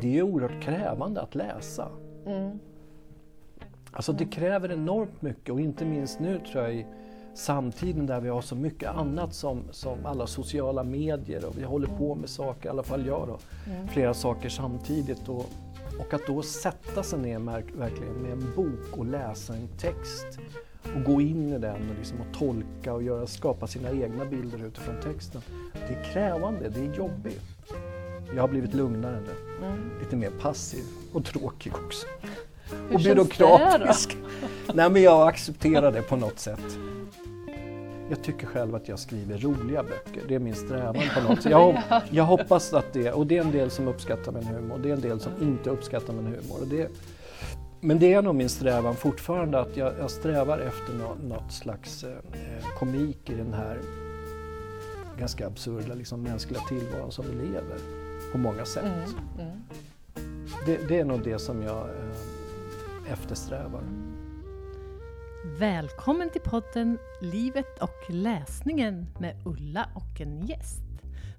det är oerhört krävande att läsa. Mm. Alltså det kräver enormt mycket och inte minst nu tror jag i samtiden där vi har så mycket annat som, som alla sociala medier och vi håller på med saker, i alla fall jag då, Mm. flera saker samtidigt. Och, och att då sätta sig ner med, verkligen med en bok och läsa en text och gå in i den och, liksom och tolka och göra, skapa sina egna bilder utifrån texten. Det är krävande, det är jobbigt. Jag har blivit lugnare nu, Mm. lite mer passiv och tråkig också. Hur och byråkratisk. Nej men jag accepterar det på något sätt. Jag tycker själv att jag skriver roliga böcker, det är min strävan på något sätt. Jag, jag hoppas att det, och det är en del som uppskattar min humor det är en del som inte uppskattar min humor. Och det, men det är nog min strävan fortfarande att jag, jag strävar efter nå, något slags eh, komik i den här ganska absurda liksom, mänskliga tillvaron som vi lever på många sätt. Mm. Mm. Det, det är nog det som jag eh, eftersträvar. Välkommen till podden Livet och läsningen med Ulla och en gäst.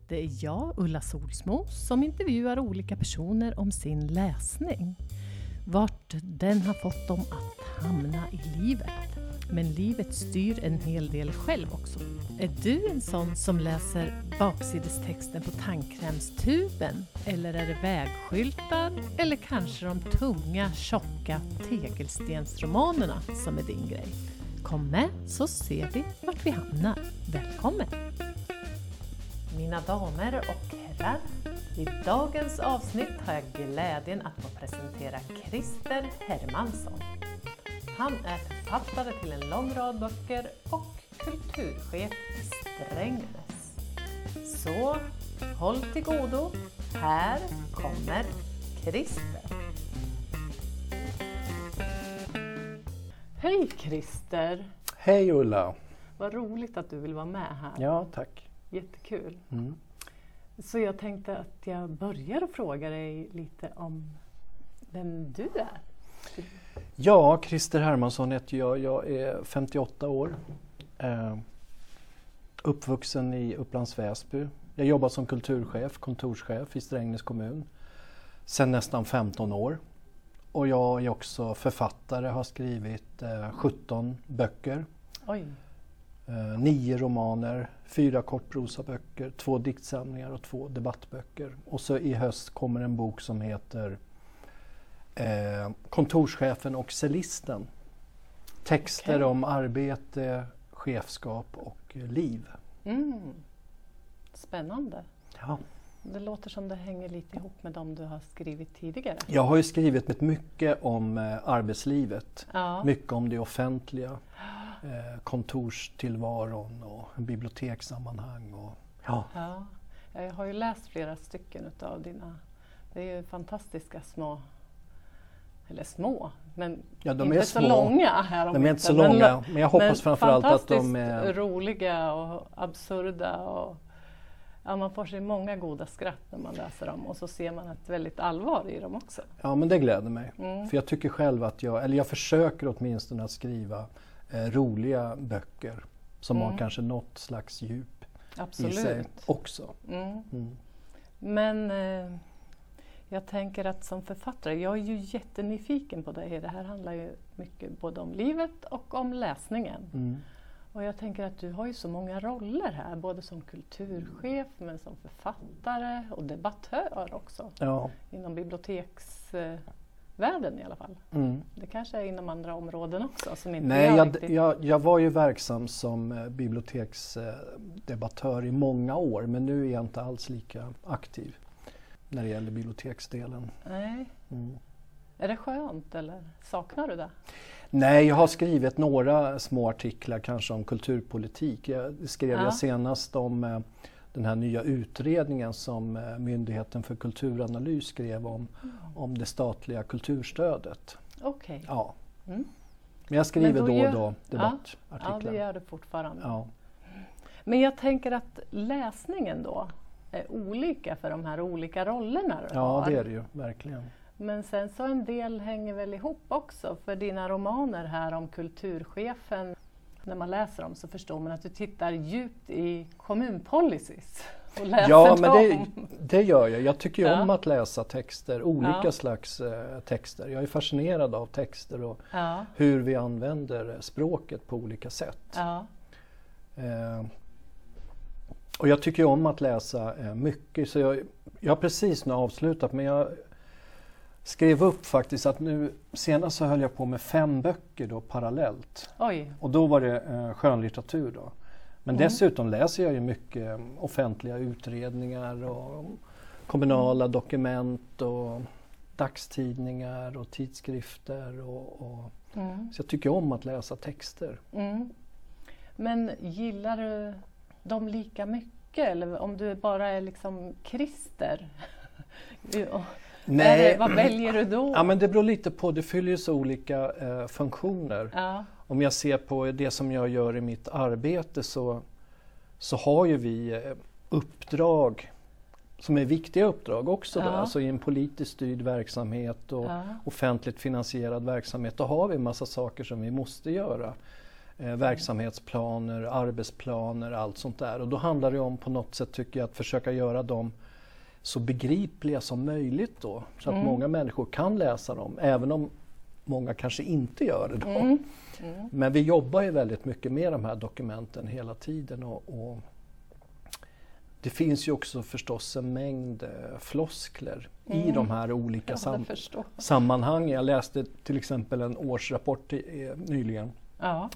Det är jag, Ulla Solsmo, som intervjuar olika personer om sin läsning. Vart den har fått dem att hamna i livet. Men livet styr en hel del själv också. Är du en sån som läser baksidestexten på tandkrämstuben? Eller är det vägskyltar? Eller kanske de tunga, tjocka tegelstensromanerna som är din grej? Kom med så ser vi vart vi hamnar. Välkommen! Mina damer och herrar, i dagens avsnitt har jag glädjen att få presentera Christer Hermansson. Han är författare till en lång rad böcker och kulturchef i Strängnäs. Så håll till godo, här kommer Christer. Hej Christer! Hej Ulla! Vad roligt att du vill vara med här. Ja, tack. Jättekul. Mm. Så jag tänkte att jag börjar och fråga dig lite om vem du är. Ja, Christer Hermansson heter jag. Jag är 58 år. Eh, uppvuxen i Upplands Väsby. Jag jobbar som kulturchef, kontorschef i Strängnäs kommun sedan nästan 15 år. Och jag är också författare, har skrivit eh, 17 böcker, Oj, eh, nio romaner, fyra kortprosaböcker, två diktsamlingar och två debattböcker. Och så i höst kommer en bok som heter eh, Kontorschefen och cellisten. Texter Okej. om arbete, chefskap och eh, liv. mm. spännande. Ja. Det låter som det hänger lite ihop med de du har skrivit tidigare. Jag har ju skrivit mycket om eh, arbetslivet, Ja, mycket om det offentliga, eh, kontorstillvaron och bibliotekssammanhang. Och, ja. ja. Jag har ju läst flera stycken utav dina. Det är ju fantastiska små, eller små, men Ja, de inte är så små. långa här om De är inte så men- långa, men jag hoppas men framförallt att de är... roliga och absurda. Och, ja, man får sig många goda skratt när man läser dem och så ser man ett väldigt allvar i dem också. Ja, men det gläder mig. Mm. För jag tycker själv att jag, eller jag försöker åtminstone att skriva eh, roliga böcker som Mm. har kanske något slags djup i sig Absolut. också. Mm. Mm. Men eh, jag tänker att som författare, jag är ju jättenyfiken på dig. Det här handlar ju mycket både om livet och om läsningen. Mm. Och jag tänker att du har ju så många roller här, både som kulturchef men som författare och debattör också. Ja. Inom biblioteksvärlden i alla fall. Mm. Det kanske är inom andra områden också som inte Nej, jag, jag, riktigt... jag, jag var ju verksam som eh, biblioteksdebattör i många år men nu är jag inte alls lika aktiv när det gäller biblioteksdelen. Nej. Mm. Är det skönt eller saknar du det? Nej, jag har skrivit några små artiklar kanske om kulturpolitik. Jag skrev Ja. jag senast om eh, den här nya utredningen som eh, Myndigheten för kulturanalys skrev om, om det statliga kulturstödet. Okej. Ja. Mm. Men jag skriver Men då då och då Ja, debattartiklar. det gör du fortfarande. Ja. Men jag tänker att läsningen då är olika för de här olika rollerna du ja, har. det är det ju verkligen. Men sen så en del hänger väl ihop också för dina romaner här om kulturchefen. När man läser dem så förstår man att du tittar djupt i kommunpolicies. och läser Ja, men dem? det, det gör jag. Jag tycker Ja. om att läsa texter, olika Ja. slags eh, texter. Jag är fascinerad av texter och Ja, hur vi använder språket på olika sätt. ja, Eh, och jag tycker om att läsa eh, mycket så jag, jag har precis nu avslutat men jag skrev upp faktiskt att nu senast så höll jag på med fem böcker då parallellt. oj, Och då var det eh, skönlitteratur då. Men Mm. dessutom läser jag ju mycket eh, offentliga utredningar och kommunala dokument och dagstidningar och tidskrifter. Och, och, mm, så jag tycker om att läsa texter. mm. Men gillar du dem lika mycket eller om du bara är liksom Christer? Är det, vad väljer du då? Ja, men det beror lite på, det fyller ju så olika eh, funktioner. Ja, Om jag ser på det som jag gör i mitt arbete så, så har ju vi eh, uppdrag som är viktiga uppdrag också. Då. Ja. Alltså i en politiskt styrd verksamhet och ja, offentligt finansierad verksamhet. Då har vi en massa saker som vi måste göra. Eh, verksamhetsplaner, arbetsplaner, allt sånt där. Och då handlar det om på något sätt tycker jag att försöka göra dem så begripliga som möjligt då. Så att Mm. många människor kan läsa dem, även om många kanske inte gör det då. Mm. Mm. Men vi jobbar ju väldigt mycket med de här dokumenten hela tiden och, och det finns ju också förstås en mängd eh, floskler i Mm. de här olika Ja, sam- sammanhangen. Jag läste till exempel en årsrapport i- eh, nyligen Ja.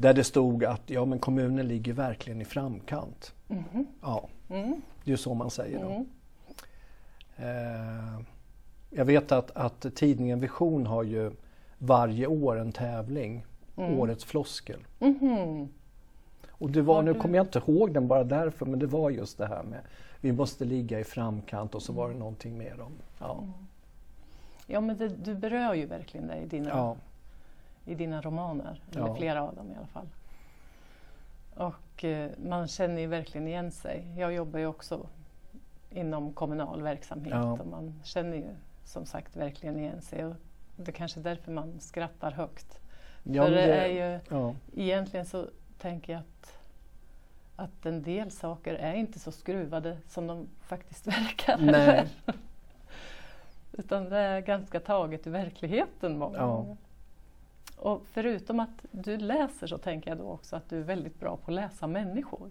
Där det stod att ja, men kommunen ligger verkligen i framkant. Mhm. Ja, Mm. det är ju så man säger. Då. Mm. Eh, jag vet att, att tidningen Vision har ju varje år en tävling, Mm. Årets floskel. Mhm. Och det var, nu kommer jag inte ihåg den bara därför, men det var just det här med vi måste ligga i framkant och så var det någonting mer om. Ja. Ja, men det, du berör ju verkligen det i dina, Ja. I dina romaner, Ja. eller flera av dem i alla fall. Och eh, man känner ju verkligen igen sig. Jag jobbar ju också inom kommunal verksamhet Ja. och man känner ju som sagt verkligen igen sig. Och det är kanske är därför man skrattar högt. Ja, För men det är ju, ja. egentligen så tänker jag att, att en del saker är inte så skruvade som de faktiskt verkar. Nej. Utan det är ganska taget ur verkligheten många Ja. gånger. Och förutom att du läser så tänker jag då också att du är väldigt bra på att läsa människor.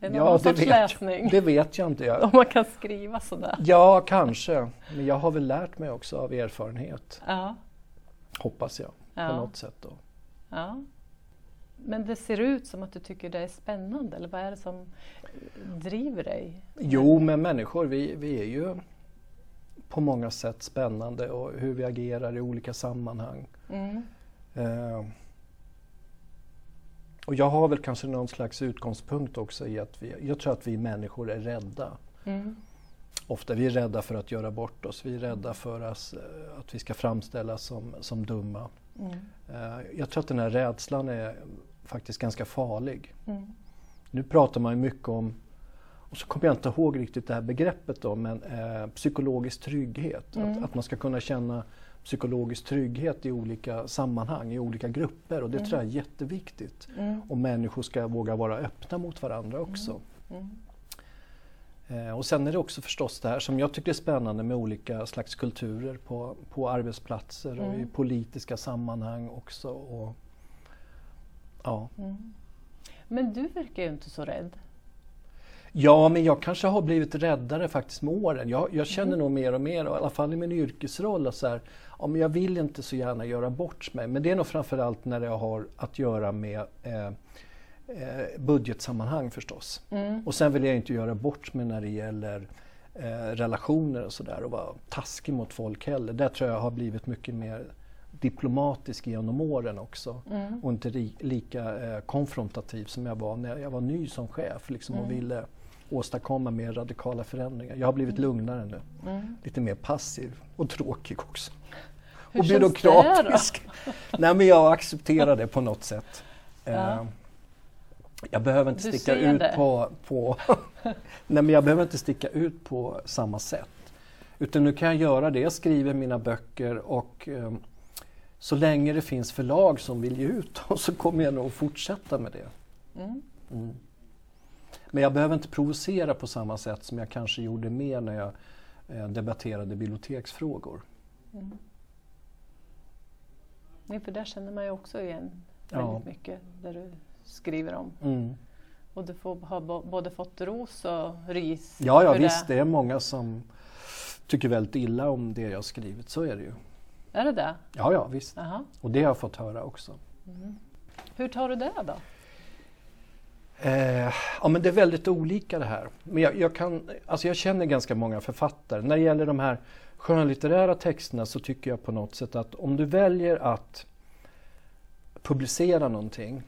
Det är någon Ja, det sorts vet, läsning. det vet jag inte. Jag. Om man kan skriva sådär. Ja, kanske. Men jag har väl lärt mig också av erfarenhet, Ja, hoppas jag, på ja, något sätt. Då. ja. Men det ser ut som att du tycker det är spännande, eller vad är det som driver dig? Jo, men människor, vi, vi är ju på många sätt spännande och hur vi agerar i olika sammanhang. Mm. Eh, och jag har väl kanske någon slags utgångspunkt också i att vi, jag tror att vi människor är rädda. Mm. Ofta vi är rädda för att göra bort oss, vi är rädda för att, eh, att vi ska framställas som, som dumma. Mm. Eh, jag tror att den här rädslan är faktiskt ganska farlig. Mm. Nu pratar man ju mycket om, och så kommer jag inte ihåg riktigt det här begreppet då, men eh, psykologisk trygghet. Mm. Att, att man ska kunna känna psykologisk trygghet i olika sammanhang, i olika grupper och det Mm. tror jag är jätteviktigt. Mm. Och människor ska våga vara öppna mot varandra också. Mm. Eh, och sen är det också förstås det här som jag tycker är spännande med olika slags kulturer på, på arbetsplatser och i Mm. politiska sammanhang också. Och, ja. Mm. Men du verkar ju inte så rädd. Ja, men jag kanske har blivit räddare faktiskt med åren. Jag, jag Mm. känner nog mer och mer, i alla fall i min yrkesroll, att så här, ja, men jag vill inte så gärna göra bort mig. Men det är nog framförallt när det har att göra med eh, eh, budgetsammanhang förstås. Mm. Och sen vill jag inte göra bort mig när det gäller eh, relationer och sådär och vara taskig mot folk heller. Där tror jag har blivit mycket mer diplomatisk genom åren också. Mm. Och inte ri- lika eh, konfrontativ som jag var när jag var ny som chef liksom, och Mm. ville åstadkomma mer radikala förändringar. Jag har blivit lugnare nu. Mm. Lite mer passiv och tråkig också. Hur och byråkratisk. Nej men jag accepterar det på något sätt. Ja. Eh, jag behöver inte Du sticka ut det. på, på Nej men jag behöver inte sticka ut på samma sätt. Utan nu kan jag göra det. Jag skriver mina böcker och eh, så länge det finns förlag som vill ge ut dem så kommer jag nog fortsätta med det. Mm. Mm. Men jag behöver inte provocera på samma sätt som jag kanske gjorde mer när jag eh, debatterade biblioteksfrågor. Mm. För där känner man ju också igen väldigt ja. mycket där du skriver om. Mm. Och du får, har både fått ros och ris. Ja, ja visst, det. det är många som tycker väldigt illa om det jag skrivit, så är det ju. Är det det? Ja, ja visst. Aha. Och det har jag fått höra också. Mm. Hur tar du det då? Eh, ja men det är väldigt olika det här. Men jag, jag, kan, alltså jag känner ganska många författare. När det gäller de här skönlitterära texterna så tycker jag på något sätt att om du väljer att publicera någonting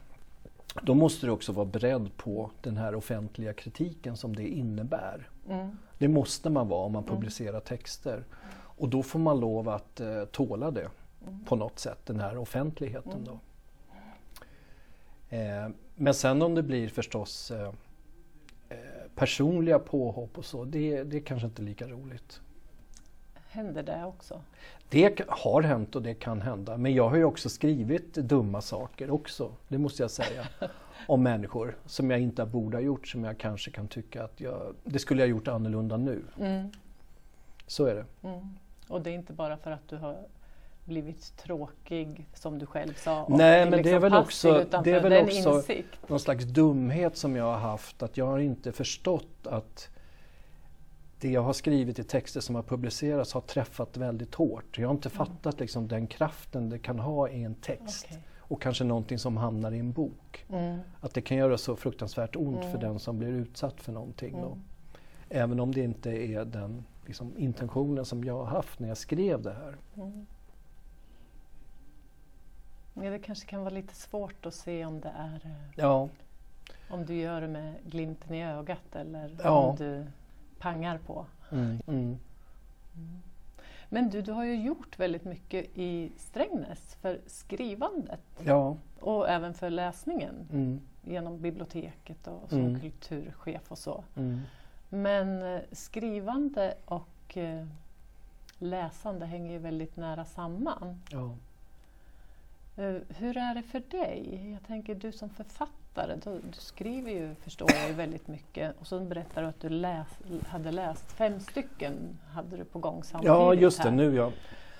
då måste du också vara beredd på den här offentliga kritiken som det innebär. Mm. Det måste man vara om man mm. publicerar mm. texter. Och då får man lov att eh, tåla det mm. på något sätt, den här offentligheten. Mm. Då. Eh, men sen om det blir förstås eh, eh, personliga påhopp och så, det, det är kanske inte lika roligt. Händer det också? Det har hänt och det kan hända. Men jag har ju också skrivit dumma saker också, det måste jag säga. om människor som jag inte borde ha gjort, som jag kanske kan tycka att jag, det skulle jag gjort annorlunda nu. Mm. Så är det. Mm. Och det är inte bara för att du har blivit tråkig som du själv sa? Nej, men liksom det är väl också, det är väl också någon slags dumhet som jag har haft, att jag har inte förstått att det jag har skrivit i texter som har publicerats har träffat väldigt hårt. Jag har inte mm. fattat liksom, den kraften det kan ha i en text. Okay. Och kanske någonting som hamnar i en bok. Mm. Att det kan göra så fruktansvärt ont mm. för den som blir utsatt för någonting. Då. Mm. Även om det inte är den liksom, intentionen som jag har haft när jag skrev det här. Mm. Ja, det kanske kan vara lite svårt att se om det är eh, ja. om du gör det med glimten i ögat eller ja. om du pangar på. Mm. Mm. mm. Men du, du har ju gjort väldigt mycket i Strängnäs för skrivandet ja. och även för läsningen mm. genom biblioteket och som mm. kulturchef och så. Mm. Men eh, skrivande och eh, läsande hänger ju väldigt nära samman. Ja. Eh, hur är det för dig? Jag tänker du som författare, du, du skriver ju, förstår jag, väldigt mycket och så berättar du att du läs, hade läst fem stycken hade du på gång samtidigt. Ja, just det, här. nu ja.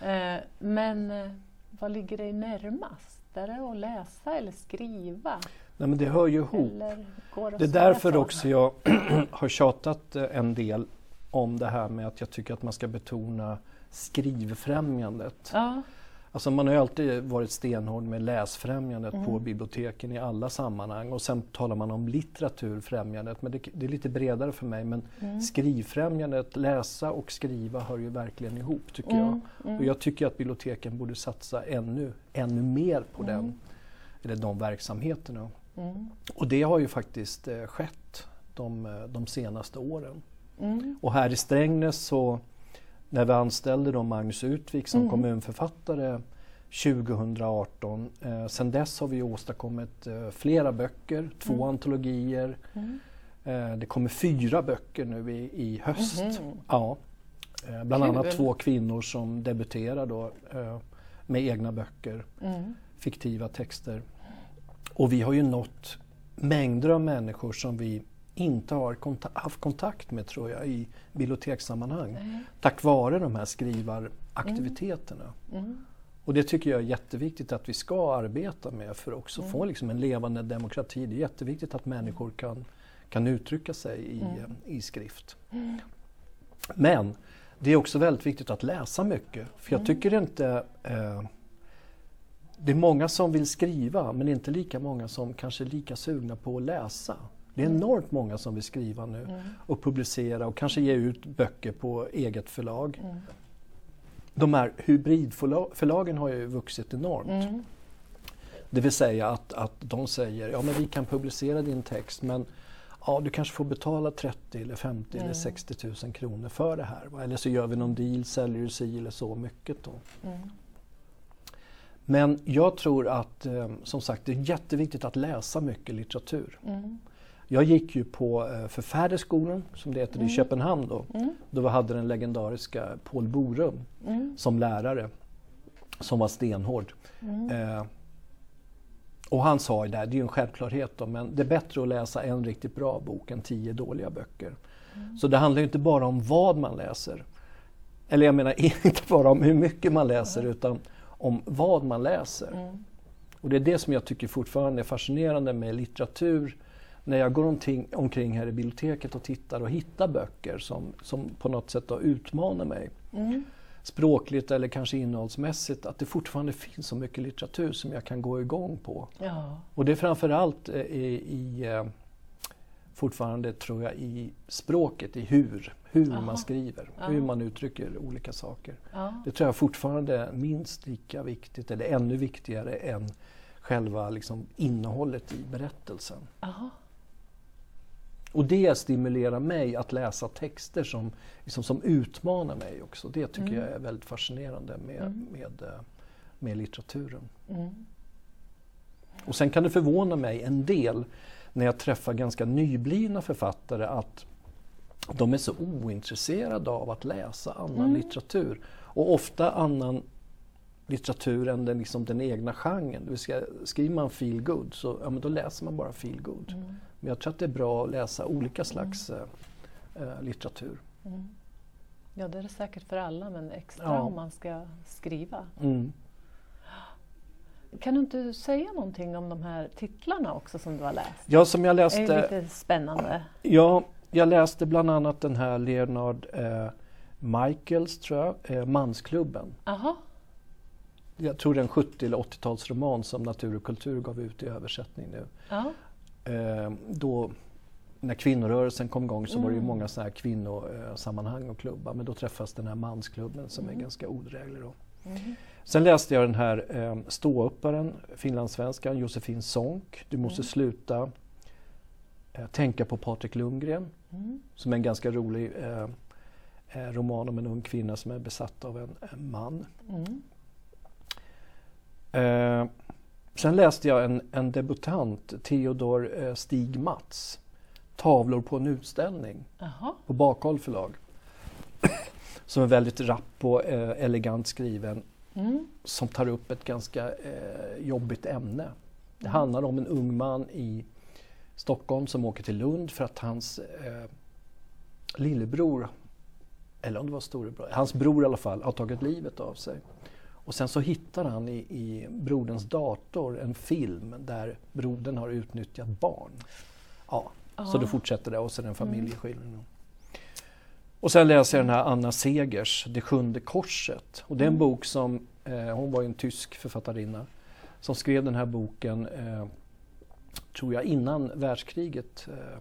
Eh, men eh, vad ligger dig närmast? Är det att läsa eller skriva? Nej, men det hör ju ihop. Det, det är därför så? också jag har tjatat en del om det här med att jag tycker att man ska betona skrivfrämjandet. Ja. Alltså man har alltid varit stenhård med läsfrämjandet mm. på biblioteken i alla sammanhang och sen talar man om litteraturfrämjandet men det, det är lite bredare för mig men mm. skrivfrämjandet, läsa och skriva hör ju verkligen ihop tycker mm. jag. Mm. Och jag tycker att biblioteken borde satsa ännu, ännu mer på den, mm. eller de verksamheterna. Mm. Och det har ju faktiskt eh, skett de, eh, de senaste åren. Och här i Strängnäs så när vi anställde då Magnus Utvik som mm. kommunförfattare 2018. Eh, sen dess har vi åstadkommit eh, flera böcker, två mm. antologier. Mm. Eh, det kommer fyra böcker nu i, i höst. Mm. Ja. Eh, bland Kul. annat två kvinnor som debuterar då, eh, med egna böcker, mm. fiktiva texter. Och vi har ju nått mängder av människor som vi inte har konta haft kontakt med tror jag i bibliotekssammanhang. Nej. Tack vare de här skrivaraktiviteterna. Mm. Mm. Och det tycker jag är jätteviktigt att vi ska arbeta med för att också mm. få liksom en levande demokrati. Det är jätteviktigt att människor kan, kan uttrycka sig i, mm. i skrift. Mm. Men det är också väldigt viktigt att läsa mycket. För jag mm. tycker inte eh, det är många som vill skriva men inte lika många som kanske är lika sugna på att läsa. Det är enormt många som vill skriva nu mm. och publicera och kanske ge ut böcker på eget förlag. Mm. De här hybridförlagen har ju vuxit enormt. Mm. Det vill säga att, att de säger ja men vi kan publicera din text men ja, du kanske får betala 30 eller 50 eller 60 mm. 000 kronor för det här. Va? Eller så gör vi någon deal, säljer du si eller så mycket då. Mm. Men jag tror att eh, som sagt det är jätteviktigt att läsa mycket litteratur. Mm. Jag gick ju på eh, Förfäderskolan, som det heter, mm. i Köpenhamn då. Mm. Då hade den legendariska Paul Borum mm. som lärare, som var stenhård. Mm. Eh, och han sa ju det, här, det är ju en självklarhet då, men det är bättre att läsa en riktigt bra bok än tio dåliga böcker. Mm. Så det handlar ju inte bara om vad man läser. Eller jag menar inte bara om hur mycket man läser mm. utan om vad man läser. Och det är det som jag tycker fortfarande är fascinerande med litteratur. När jag går omkring, omkring här i biblioteket och tittar och hittar böcker som, som på något sätt utmanar mig. Mm. Språkligt eller kanske innehållsmässigt, att det fortfarande finns så mycket litteratur som jag kan gå igång på. Ja. Och det är framförallt eh, i, i eh, fortfarande tror jag i språket, i hur, hur Aha. man skriver, ja. hur man uttrycker olika saker. Ja. Det tror jag fortfarande är minst lika viktigt eller ännu viktigare än själva liksom, innehållet i berättelsen. Aha. Och det stimulerar mig att läsa texter som, liksom, som utmanar mig också. Det tycker mm. jag är väldigt fascinerande med, mm. med, eh, med litteraturen. Mm. Och sen kan det förvåna mig en del när jag träffar ganska nyblivna författare att de är så ointresserade av att läsa annan mm. litteratur. Och ofta annan litteratur än den, liksom den egna genren. Det vill säga, skriver man feel good så ja, men då läser man bara feel good. Mm. Men jag tror att det är bra att läsa olika slags mm. äh, litteratur. Mm. Ja, det är det säkert för alla, men extra ja. om man ska skriva. Mm. Kan du inte säga någonting om de här titlarna också som du har läst? Ja, som jag läste. Det är lite spännande. Ja, jag läste bland annat den här Leonard eh, Michaels, tror jag, eh, Mansklubben. Aha. Jag tror det är en 70 eller 80-talsroman som Natur och kultur gav ut i översättning nu. Eh, då, när kvinnorörelsen kom igång så mm. var det ju mm. många sådana här kvinnosammanhang och klubbar men då träffas den här mansklubben som mm. är ganska odräglig. Då. Mm. Sen läste jag den här eh, ståupparen, finlandssvenskan Josefin Sonck, Du måste mm. sluta eh, tänka på Patrik Lundgren, mm. som är en ganska rolig eh, eh, roman om en ung kvinna som är besatt av en, en man. Eh, sen läste jag en, en debutant, Theodor eh, Stig Mats, Tavlor på en utställning Aha. på Bakhåll förlag. som är väldigt rapp och elegant skriven mm. som tar upp ett ganska eh, jobbigt ämne. Det mm. handlar om en ung man i Stockholm som åker till Lund för att hans eh, lillebror, eller om det var storebror, hans bror i alla fall, har tagit livet av sig. Och sen så hittar han i, i broderns dator en film där brodern har utnyttjat barn. Ja, Aha. så då fortsätter det och sen en familjeskildring. Mm. Och sen läser jag den här Anna Segers Det sjunde korset. Och det är en mm. bok som, eh, hon var en tysk författarinna, som skrev den här boken, eh, tror jag, innan världskriget eh,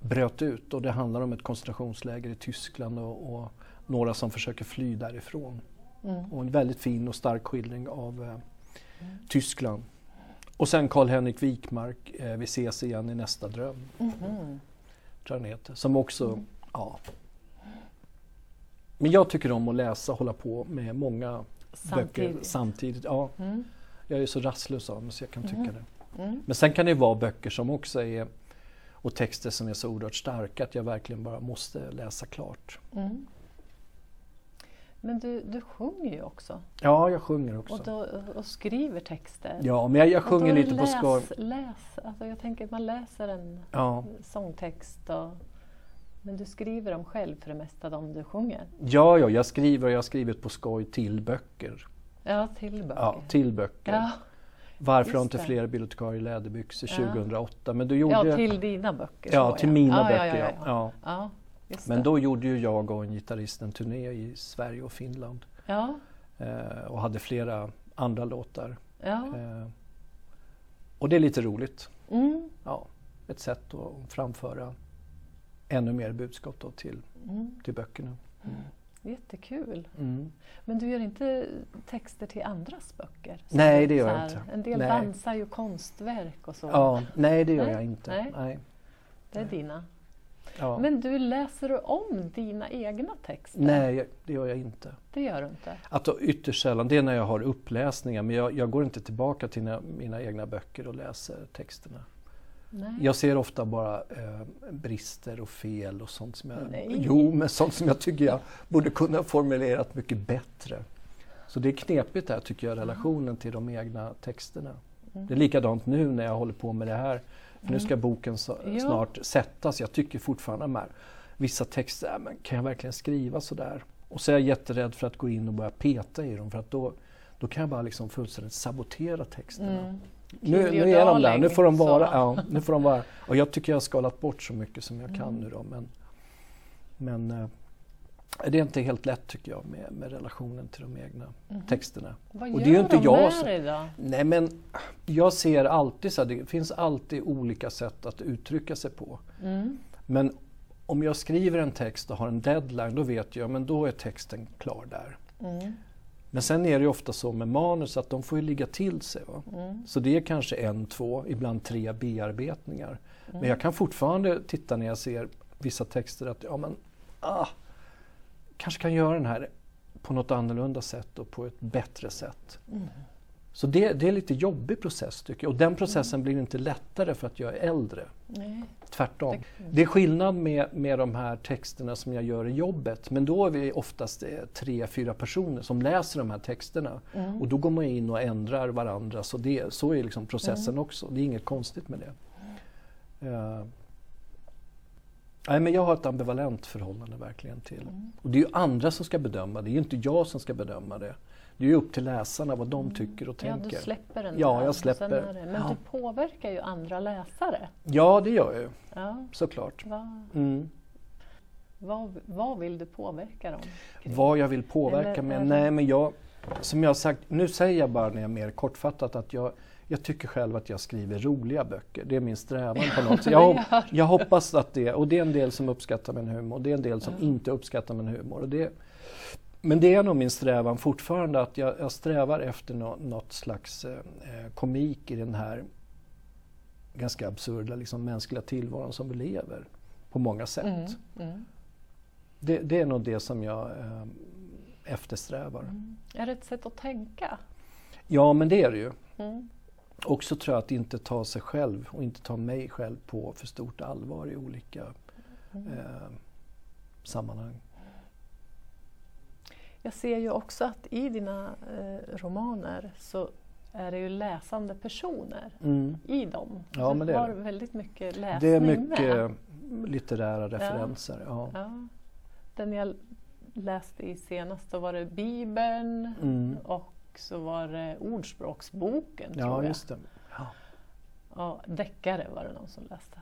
bröt ut. Och det handlar om ett koncentrationsläger i Tyskland och, och några som försöker fly därifrån. Mm. Och en väldigt fin och stark skildring av eh, mm. Tyskland. Och sen Karl-Henrik Wikmark, eh, Vi ses igen i nästa dröm. Mm. Tror jag heter, som också mm. Ja. Men jag tycker om att läsa och hålla på med många samtidigt. böcker samtidigt. Ja. Mm. Jag är så rastlös av mig så jag kan tycka mm. det. Mm. Men sen kan det vara böcker som också är och texter som är så oerhört starka att jag verkligen bara måste läsa klart. Mm. Men du, du sjunger ju också. Ja, jag sjunger också. Och, då, och skriver texter. Ja, men jag, jag sjunger lite läs, på skoj. Läs, alltså jag tänker att man läser en ja. sångtext och men du skriver dem själv för det mesta, de du sjunger? Ja, ja jag skriver och jag har skrivit på skoj till böcker. Ja, till böcker. Ja, till böcker. Ja. Varför har inte fler bibliotekarier läderbyxor ja. 2008? Men du gjorde... Ja, till dina böcker. Ja, till mina ja, böcker. Ja, ja. Men då gjorde ju jag och en gitarrist en turné i Sverige och Finland. Ja. Eh, och hade flera andra låtar. Ja. Eh, och det är lite roligt. Mm. Ja, ett sätt att framföra ännu mer budskap då till, mm. till böckerna. Mm. Jättekul! Mm. Men du gör inte texter till andras böcker? Nej, det gör jag inte. En del nej. dansar ju konstverk och så. Ja, nej, det gör nej? jag inte. Nej. nej. Det är dina. Ja. Men du, läser du om dina egna texter? Nej, det gör jag inte. Det gör du inte? Att ytterst sällan, det är när jag har uppläsningar men jag, jag går inte tillbaka till mina, mina egna böcker och läser texterna. Nej. Jag ser ofta bara eh, brister och fel och sånt som jag... Nej. Jo, men sånt som jag tycker jag borde kunna formulerat mycket bättre. Så det är knepigt där tycker jag, relationen till de egna texterna. Det är likadant nu när jag håller på med det här. För nu ska boken så, Ja. snart sättas. Jag tycker fortfarande med vissa texter, äh, men kan jag verkligen skriva så där? Och så är jag jätterädd för att gå in och börja peta i dem för att då, då kan jag bara liksom fullständigt sabotera texterna. Mm. Nu, nu är de där, nu får de vara. Ja, nu får de vara. Och jag tycker jag har skalat bort så mycket som jag kan Mm. nu då. Men, men eh, det är inte helt lätt tycker jag med, med relationen till de egna texterna. Vad Och gör det är ju inte de jag med som- dig då? Nej men jag ser alltid så här, det finns alltid olika sätt att uttrycka sig på. Mm. Men om jag skriver en text och har en deadline då vet jag men då är texten klar där. Mm. Men sen är det ju ofta så med manus att de får ju ligga till sig. Mm. Så det är kanske en, två, ibland tre bearbetningar. Mm. Men jag kan fortfarande titta när jag ser vissa texter att ja men ah, kanske kan göra den här på något annorlunda sätt och på ett bättre sätt. Mm. Så det, det är en lite jobbig process tycker jag. Och den processen blir inte lättare för att jag är äldre. Nej. Tvärtom. Det är skillnad med, med de här texterna som jag gör i jobbet. Men då är vi oftast eh, tre, fyra personer som läser de här texterna. Mm. Och då går man in och ändrar varandra. Så, det, så är liksom processen Mm. också. Det är inget konstigt med det. Eh, nej, men jag har ett ambivalent förhållande verkligen till. Mm. Och det är ju andra som ska bedöma det. Det är ju inte jag som ska bedöma det. Det är ju upp till läsarna vad de tycker och Mm. Ja, tänker. du släpper den Ja, jag släpper. det- Men Ja. du påverkar ju andra läsare. Ja, det gör jag ju Ja. såklart. Vad, Mm. vad, vad vill du påverka dem? Vad jag vill påverka Eller med? Nej, men jag, som jag sagt, nu säger jag bara när jag mer kortfattat att jag, jag tycker själv att jag skriver roliga böcker. Det är min strävan på något sätt. Jag, jag hoppas att det, och det är en del som uppskattar min humor, det är en del som inte uppskattar min humor. Och det, men det är nog min strävan fortfarande att jag, jag strävar efter nå, något slags eh, eh, komik i den här ganska absurda liksom, mänskliga tillvaron som vi lever på många sätt. Mm. Mm. Det, det är nog det som jag eh, eftersträvar. Är det ett sätt att tänka? Ja, men det är det ju. Mm. Också tror jag att inte ta sig själv och inte ta mig själv på för stort allvar i olika eh, sammanhang. Jag ser ju också att i dina eh, romaner så är det ju läsande personer Mm. i dem. Ja, du men det är har väldigt mycket läsning Det är mycket med. litterära referenser. Ja. Ja. Den jag läste i senast, då var det Bibeln Mm. och så var det Ordspråksboken ja, tror jag. just det. Ja. Ja, deckare var det någon som läste.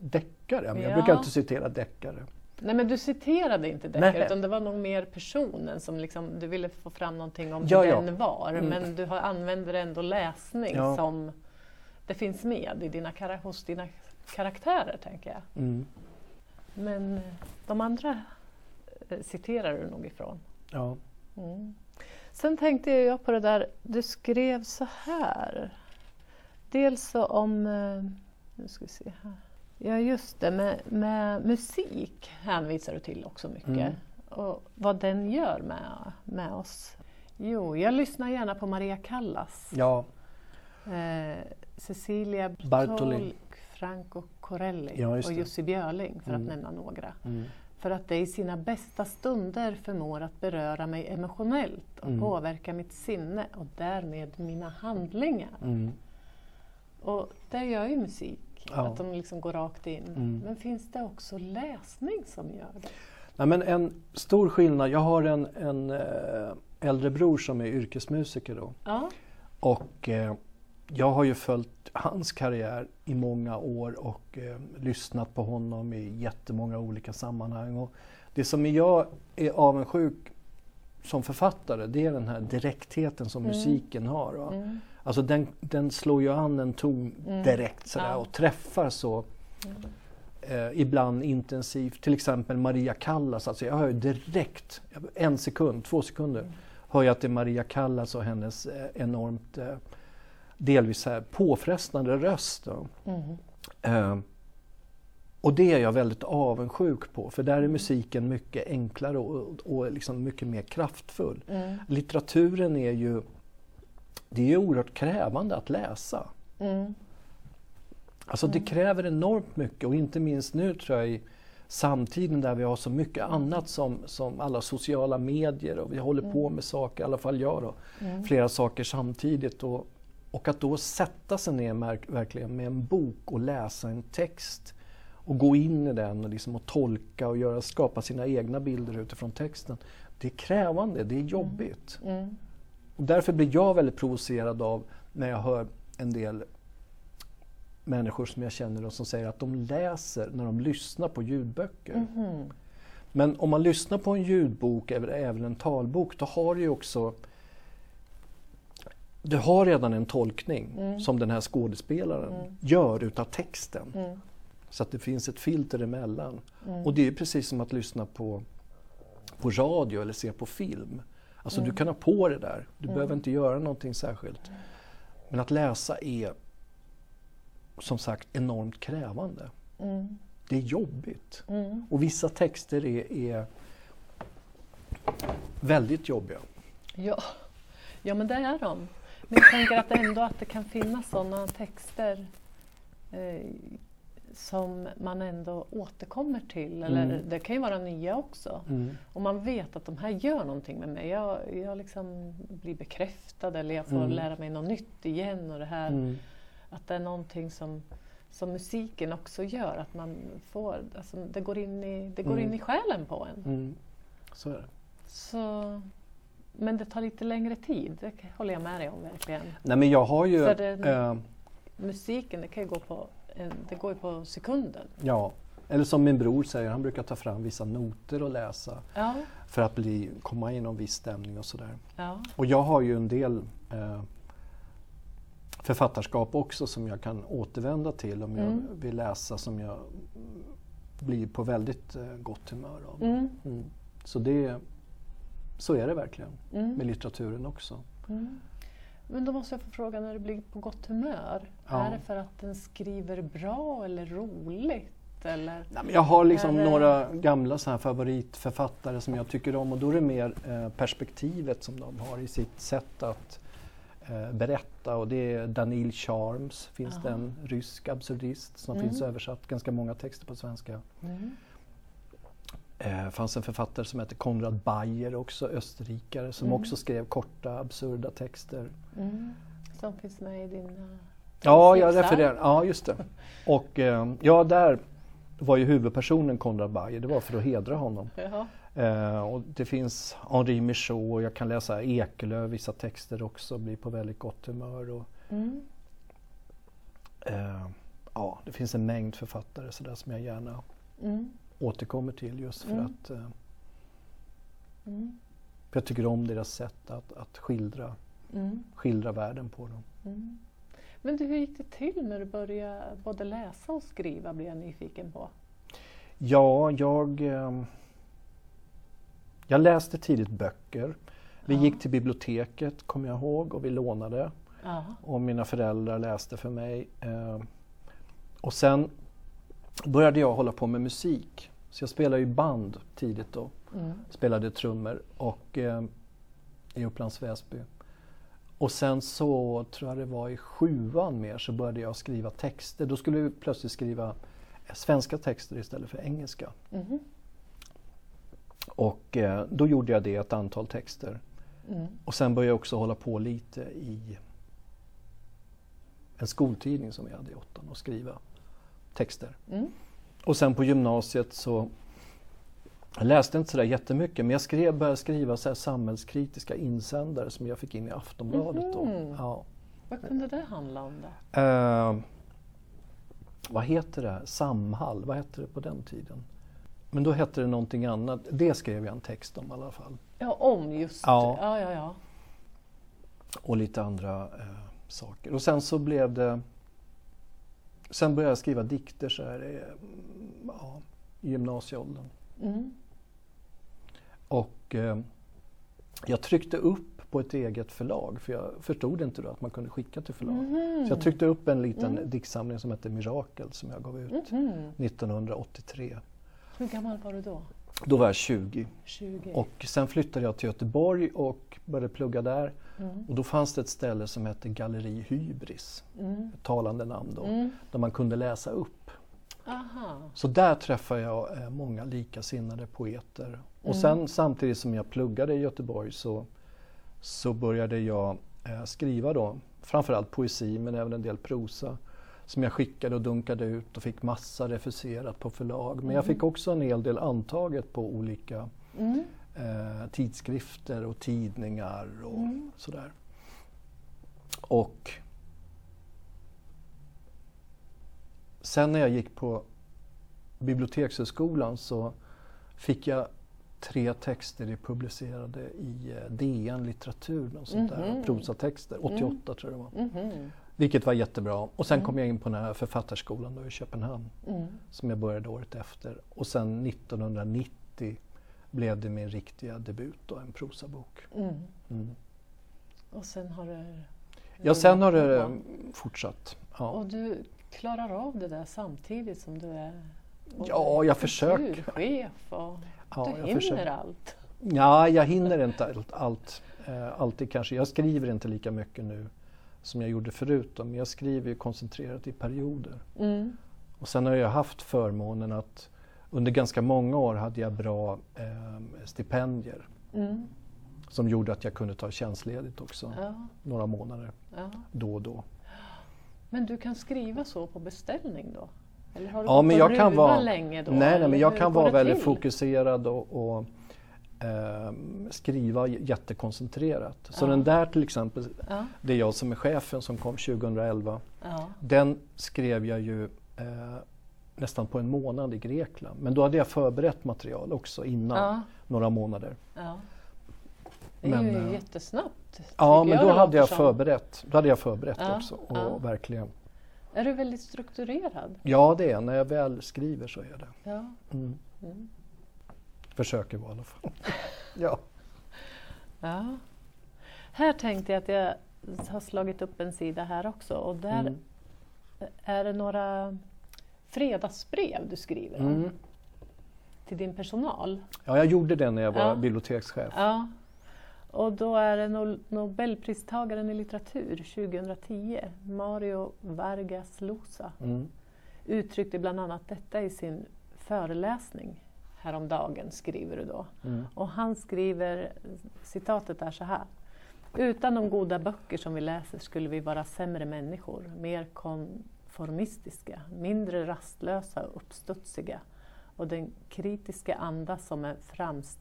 Deckare? Men jag Ja. brukar inte citera deckare. Nej men du citerade inte deckare utan det var nog mer personen som liksom, du ville få fram någonting om Ja, hur ja. den var. Mm. Men du har, använder ändå läsning Ja. som det finns med i dina, hos dina karaktärer tänker jag. Mm. Men de andra eh, citerar du nog ifrån. Ja. Mm. Sen tänkte jag på det där, du skrev så här. Dels om, eh, nu ska vi se här. Ja just det, med, med musik hänvisar du till också mycket. Mm. Och vad den gör med, med oss. Jo, jag lyssnar gärna på Maria Callas. ja, Eh, Cecilia Bartoli. Franco Corelli Ja, och. Jussi Björling för Mm. att nämna några. mm. För att det i sina bästa stunder förmår att beröra mig emotionellt och Mm. påverka mitt sinne och därmed mina handlingar. Mm. Och det gör ju musik, Ja. att de liksom går rakt in. Mm. Men finns det också läsning som gör det? Nej, men en stor skillnad, jag har en, en eh, äldre bror som är yrkesmusiker då. Ja. Och eh, jag har ju följt hans karriär i många år och eh, lyssnat på honom i jättemånga olika sammanhang. Och det som jag är avundsjuk som författare det är den här direktheten som Mm. musiken har. Mm. Alltså den, den slår ju an en ton Mm. direkt sådär, Ja. och träffar så eh, ibland intensivt. Till exempel Maria Callas, alltså jag hör ju direkt, en sekund, två sekunder, Mm. hör jag att det är Maria Callas och hennes eh, enormt eh, delvis så här påfrestande röst. Mm. Eh, och det är jag väldigt avundsjuk på för där är musiken mycket enklare och, och liksom mycket mer kraftfull. Mm. Litteraturen är ju det är oerhört krävande att läsa. Mm. Alltså det kräver enormt mycket och inte minst nu tror jag i samtiden där vi har så mycket annat som, som alla sociala medier och vi håller på med saker, i alla fall jag då, Mm. flera saker samtidigt. Och Och att då sätta sig ner verkligen med en bok och läsa en text och gå in i den och, liksom och tolka och göra, skapa sina egna bilder utifrån texten. Det är krävande, det är jobbigt. Mm. Och därför blir jag väldigt provocerad av när jag hör en del människor som jag känner och som säger att de läser när de lyssnar på ljudböcker. Mhm. Men om man lyssnar på en ljudbok eller även en talbok, då har du ju också du har redan en tolkning Mm. som den här skådespelaren Mm. gör utav texten. Mm. Så att det finns ett filter emellan. Mm. Och det är precis som att lyssna på, på radio eller se på film. Alltså Mm. du kan ha på det där, du behöver inte göra någonting särskilt. Men att läsa är som sagt enormt krävande. Mm. Det är jobbigt. Mm. Och vissa texter är, är väldigt jobbiga. Ja. ja, men det är de. Men jag tänker att ändå att det kan finnas sådana texter eh, som man ändå återkommer till. Eller Mm. det kan ju vara nya också. Och man vet att de här gör någonting med mig. Jag, jag liksom blir bekräftad eller jag får Mm. lära mig något nytt igen. Och det här, Mm. Att det är någonting som, som musiken också gör. Att man får, alltså det går in i, det går Mm. in i själen på en. Mm. Så är det. Så, men det tar lite längre tid, det håller jag med dig om verkligen. Nej men jag har ju... Den- Eh, Musiken det kan ju gå på, en, det går ju på sekunden. ja, eller som min bror säger, han brukar ta fram vissa noter och läsa Ja, för att bli, komma i någon viss stämning och sådär. ja, Och jag har ju en del eh, författarskap också som jag kan återvända till om jag Mm. vill läsa som jag blir på väldigt eh, gott humör av. mm, Mm. Så, det, så är det verkligen mm, med litteraturen också. mm. Men då måste jag få fråga, när du blir på gott humör, Ja. är det för att den skriver bra eller roligt? Eller? Nej, men jag har liksom det- några gamla så här favoritförfattare som jag tycker om och då är det mer eh, perspektivet som de har i sitt sätt att eh, berätta och det är Danil Charms, finns det Aha. en rysk absurdist som Mm. finns översatt, ganska många texter på svenska. Mm. Eh, fanns en författare som heter Konrad Bayer, också österrikare, som Mm. också skrev korta absurda texter. Mm. Som finns med i din... eh, Ja, jag refererar. Ja, just det. Och eh, ja, där var ju huvudpersonen Konrad Bayer, det var för att hedra honom. Eh, och det finns Henri Michaud och jag kan läsa Ekelöf, vissa texter också, blir på väldigt gott humör. Och, Mm. eh, ja, det finns en mängd författare så där som jag gärna Mm. Återkommer till just för Mm. att eh, Mm. för jag tycker om deras sätt att, att skildra, Mm. skildra världen på dem. Mm. Men du, hur gick det till när du började både läsa och skriva blir jag nyfiken på. Ja, jag, eh, jag läste tidigt böcker. Vi Ja. gick till biblioteket, kommer jag ihåg, och vi lånade. Ja. och mina föräldrar läste för mig. Eh, och sen började jag hålla på med musik. Så jag spelade i band tidigt då. Mm. Spelade trummor och, eh, i Upplands Väsby. Och sen så tror jag det var i sjuan mer så började jag skriva texter. Då skulle jag plötsligt skriva eh, svenska texter istället för engelska. Mhm. Och eh, då gjorde jag det, ett antal texter. Mm. Och sen började jag också hålla på lite i en skoltidning som vi hade i åttan och skriva texter. Mm. Och sen på gymnasiet så jag läste inte sådär jättemycket men jag skrev, började skriva så samhällskritiska insändare som jag fick in i Aftonbladet. Då. Mhm. Ja. Vad kunde det handla om då? Eh, vad heter det? Samhall, vad hette det på den tiden? Men då hette det någonting annat. Det skrev jag en text om i alla fall. Ja, om just Ja. ja, ja, ja. och lite andra eh, saker. Och sen så blev det... Sen började jag skriva dikter så här, eh, ja, i gymnasieåldern. Mm. Och eh, jag tryckte upp på ett eget förlag för jag förstod inte då att man kunde skicka till förlag. Mhm. Så jag tryckte upp en liten Mm. diktsamling som hette Mirakel som jag gav ut Mhm. 1983. Hur gammal var du då? Då var jag 20 20? och sen flyttade jag till Göteborg och började plugga där. Mm. Och då fanns det ett ställe som hette Galleri Hybris, Mm. ett talande namn då. Mm. där man kunde läsa upp. Aha. Så där träffade jag eh, många likasinnade poeter. Och Mm. sen samtidigt som jag pluggade i Göteborg så, så började jag eh, skriva då framförallt poesi men även en del prosa som jag skickade och dunkade ut och fick massa refuserat på förlag. Men jag fick också en hel del antaget på olika Mm. eh, tidskrifter och tidningar och Mm. sådär. Och sen när jag gick på Bibliotekshögskolan så fick jag tre texter publicerade i eh, DN litteratur, och sånt där, Mhm. prosatexter, 88 tror jag det var. Mhm. Vilket var jättebra. Och sen kom jag in på den här författarskolan då i Köpenhamn Mm. som jag började året efter. Och sen 1990 blev det min riktiga debut, då, en prosabok. Mm. Mm. Och sen har det... Ja, sen har det Ja. fortsatt. Ja, Och du klarar av det där samtidigt som du är ja jag försöker. kulturchef och Ja, du hinner försöker. allt. Ja, jag hinner inte allt. allt eh, alltid kanske. Jag skriver inte lika mycket nu som jag gjorde förut. Då, men jag skriver ju koncentrerat i perioder. Mm. Och sen har jag haft förmånen att under ganska många år hade jag bra eh, stipendier Mm. som gjorde att jag kunde ta tjänstledigt också Ja, några månader ja. då och då. Men du kan skriva så på beställning då? Eller har du Ja, men jag kan vara, länge då? nej, nej, men jag kan vara väldigt till? fokuserad och, och ehm, skriva jättekoncentrerat. Så Ja. den där till exempel, Ja, det är jag som är chefen som kom 2011. ja. Den skrev jag ju eh, nästan på en månad i Grekland. Men då hade jag förberett material också innan, några månader. Det är Men, ju eh, jättesnabbt. Ja, men då hade jag förberett, då hade jag förberett också. Och verkligen. Är du väldigt strukturerad? Ja, det är När jag väl skriver så är det. Ja. Mm. Mm. Försöker vara i alla fall. ja. ja. Här tänkte jag att jag har slagit upp en sida här också och där Mm. är det några fredagsbrev du skriver om Mm. till din personal. ja, jag gjorde det när jag var Ja. bibliotekschef. Ja. Och då är det no- Nobelpristagaren i litteratur 2010, Mario Vargas Llosa, Mm. uttryckte bland annat detta i sin föreläsning häromdagen, skriver du då. Mm. Och han skriver, citatet är så här. Utan de goda böcker som vi läser skulle vi vara sämre människor, mer konformistiska, mindre rastlösa och uppstudsiga. Och den kritiska anda som är frams-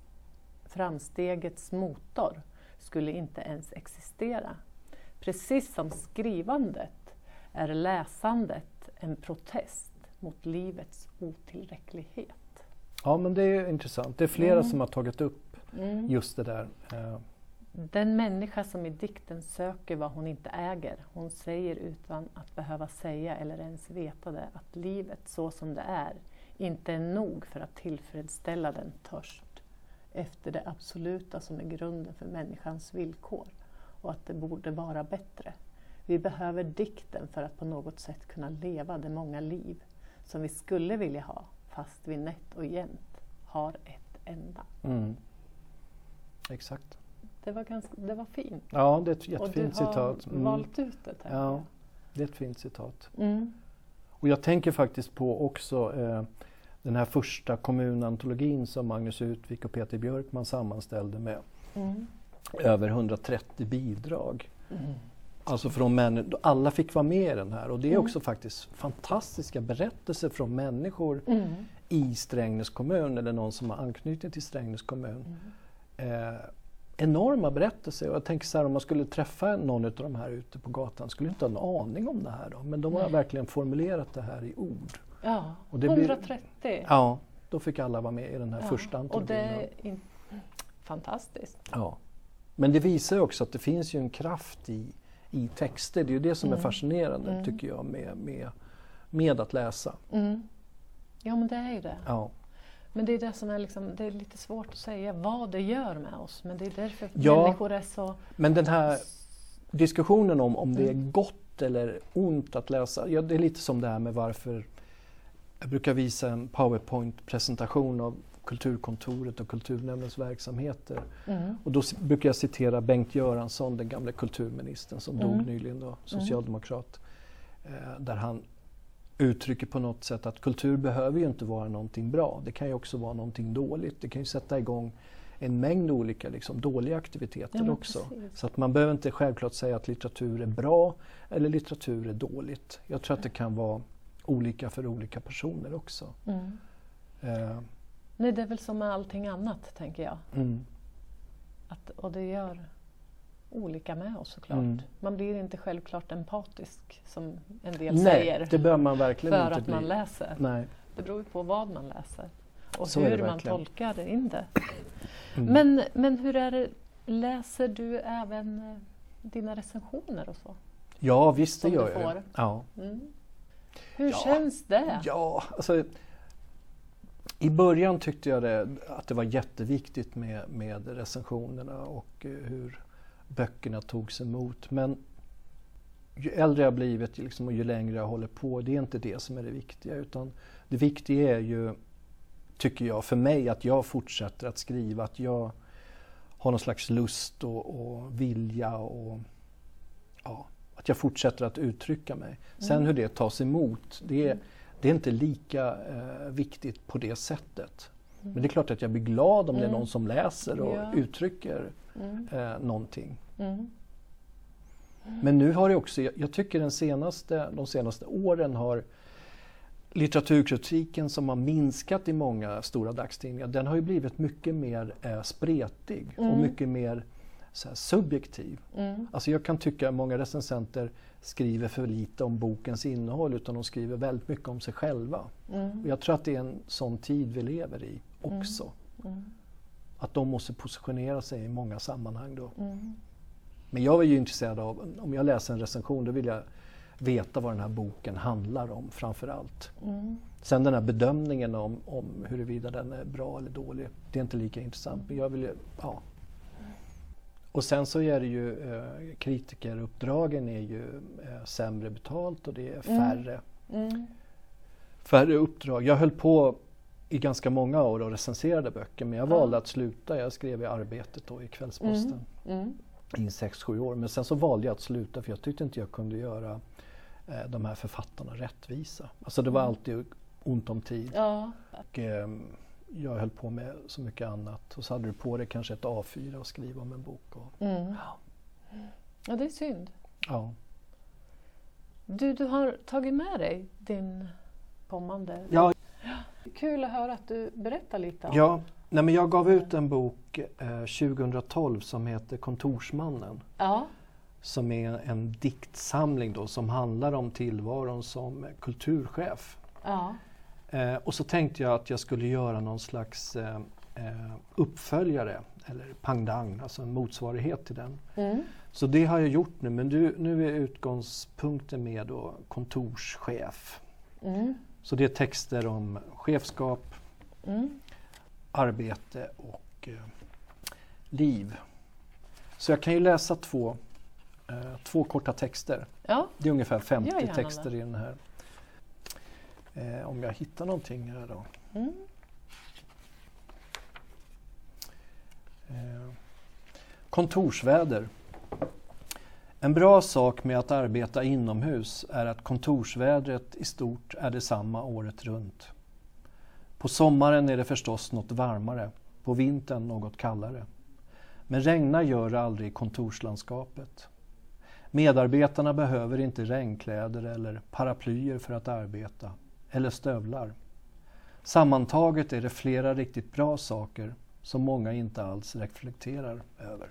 framstegets motor skulle inte ens existera. Precis som skrivandet är läsandet en protest mot livets otillräcklighet. Ja, men det är intressant. Det är flera Mm. som har tagit upp just det där. Eh, Den människa som i dikten söker vad hon inte äger, hon säger utan att behöva säga eller ens veta det, att livet så som det är inte är nog för att tillfredsställa den törst efter det absoluta som är grunden för människans villkor och att det borde vara bättre. Vi behöver dikten för att på något sätt kunna leva de många liv som vi skulle vilja ha, fast vi nätt och jämnt har ett enda. mm. Exakt. Det var, ganska, det var fint. Ja, det är ett Och du jättefint har citat. Mm. valt ut det. tänker Ja. Det är ett fint citat. Mm. Och jag tänker faktiskt på också eh, den här första kommunantologin som Magnus Utvik och Peter Björkman sammanställde med Mm. över 130 bidrag. Mm. Alltså från människor, alla fick vara med i den här och det är Mm. också faktiskt fantastiska berättelser från människor Mm. i Strängnäs kommun eller någon som har anknytning till Strängnäs kommun. Eh, enorma berättelser och jag tänker så här om man skulle träffa någon av de här ute på gatan skulle inte ha en aning om det här då men de har Nej. verkligen formulerat det här i ord. Ja, Och det blir- 130. Ja, då fick alla vara med i den här Ja, första Och antologin. det är in... fantastiskt. Ja. Men det visar också att det finns ju en kraft i, i texter. Det är ju det som är Mm. fascinerande Mm. tycker jag med, med, med att läsa. Mm. Ja, men det är ju det. Ja. Men det är det som är liksom, det är lite svårt att säga vad det gör med oss. Men det är därför Ja. människor är så... Men den här diskussionen om, om det är Mm. gott eller ont att läsa. Ja, det är lite som det här med varför jag brukar visa en powerpoint-presentation av Kulturkontoret och Kulturnämndens verksamheter. Mm. Och då brukar jag citera Bengt Göransson, den gamle kulturministern som Mm. dog nyligen, då, socialdemokrat. Eh, där han uttrycker på något sätt att kultur behöver ju inte vara någonting bra. Det kan ju också vara någonting dåligt. Det kan ju sätta igång en mängd olika liksom, dåliga aktiviteter Ja, också. precis. Så att man behöver inte självklart säga att litteratur är bra eller litteratur är dåligt. Jag tror att det kan vara olika för olika personer också. Mm. Eh, Nej, det är väl som med allting annat, tänker jag. mm, Att, och det gör olika med oss såklart. Mm. Man blir inte självklart empatisk, som en del Nej, säger, det bör man verkligen för inte att bli. man läser. Nej. Det beror ju på vad man läser och Så hur man tolkar in det. Mm. Men, men hur är det, läser du även eh, dina recensioner och så? ja, visst det som gör jag. Ja. Mm. Hur Ja. känns det? Ja, alltså i början tyckte jag det, att det var jätteviktigt med, med recensionerna och eh, hur böckerna togs emot. Men ju äldre jag blivit liksom, och ju längre jag håller på, det är inte det som är det viktiga. Utan det viktiga är ju, tycker jag, för mig att jag fortsätter att skriva, att jag har någon slags lust och, och vilja och ja, att jag fortsätter att uttrycka mig. Sen Mm. hur det tas emot, det är, det är inte lika eh, viktigt på det sättet. Men det är klart att jag blir glad om det är Mm. någon som läser och Ja. uttrycker Mm. eh, någonting. Mm. Men nu har det också, jag, jag tycker den senaste, de senaste åren har litteraturkritiken som har minskat i många stora dagstidningar, den har ju blivit mycket mer eh, spretig och Mm. mycket mer här, subjektiv. Mm. Alltså jag kan tycka att många recensenter skriver för lite om bokens innehåll utan de skriver väldigt mycket om sig själva. Och Mm. jag tror att det är en sån tid vi lever i också. Mm. Att de måste positionera sig i många sammanhang då. Mm. Men jag är ju intresserad av, om jag läser en recension, då vill jag veta vad den här boken handlar om framför allt. Mm. Sen den här bedömningen om, om huruvida den är bra eller dålig, det är inte lika intressant. Men jag vill ju, ja. Och sen så är det ju, eh, kritikeruppdragen är ju eh, sämre betalt och det är Mm. färre, Mm. färre uppdrag. Jag höll på i ganska många år och recenserade böcker men jag Ja. valde att sluta. Jag skrev i Arbetet då i Kvällsposten Mm. i sex sju år. Men sen så valde jag att sluta för jag tyckte inte jag kunde göra eh, de här författarna rättvisa. Alltså det var Mm. alltid ont om tid. Ja. Och, ehm, jag höll på med så mycket annat. Och så hade du på dig kanske ett A4 och skriva om en bok. Och, Mm. ja, det är synd. ja. Du, du har tagit med dig din kommande... Ja, Kul att höra att du berättar lite om ja. Nej, men jag gav ut en bok eh, 2012 som heter Kontorsmannen. Ja. Som är en diktsamling då, som handlar om tillvaron som kulturchef. Ja. Eh, och så tänkte jag att jag skulle göra någon slags eh, eh, uppföljare, eller pangdang, alltså en motsvarighet till den. Mm. Så det har jag gjort nu, men du, nu är utgångspunkten med då kontorschef. Mm. Så det är texter om chefskap, Mm. arbete och eh, liv. Så jag kan ju läsa två, eh, två korta texter. Ja. Det är ungefär Gör 50 gärna texter det. i den här. Eh, om jag hittar någonting här då. Mm. Eh, Kontorsväder. En bra sak med att arbeta inomhus är att kontorsvädret i stort är detsamma året runt. På sommaren är det förstås något varmare, på vintern något kallare. Men regna gör det aldrig i kontorslandskapet. Medarbetarna behöver inte regnkläder eller paraplyer för att arbeta, eller stövlar. Sammantaget är det flera riktigt bra saker som många inte alls reflekterar över.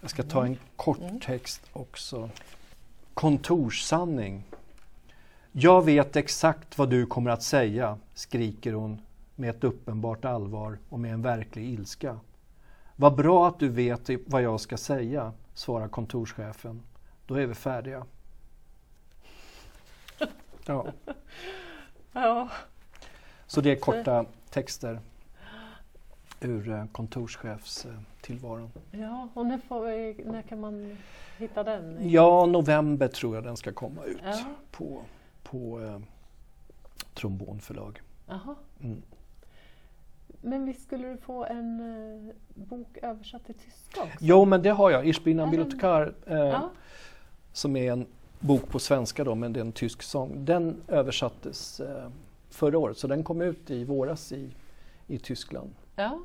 Jag ska ta en kort Mm. text också. Kontorssanning. Jag vet exakt vad du kommer att säga, skriker hon med ett uppenbart allvar och med en verklig ilska. Vad bra att du vet vad jag ska säga, svarar kontorschefen. Då är vi färdiga. Ja. Ja. Så det är korta texter ur eh, kontorschefstillvaron. ja, och när, vi, när kan man hitta den? Ja, november tror jag den ska komma ut Ja. på, på eh, Trombonförlag. Jaha. Mm. Men visst skulle du få en eh, bok översatt till tyska också? Jo, men det har jag. Ich bin ein Bibliothekar, eh, Ja. som är en bok på svenska då, men det är en tysk sång. Den översattes eh, förra året, så den kom ut i våras i, i Tyskland. Ja.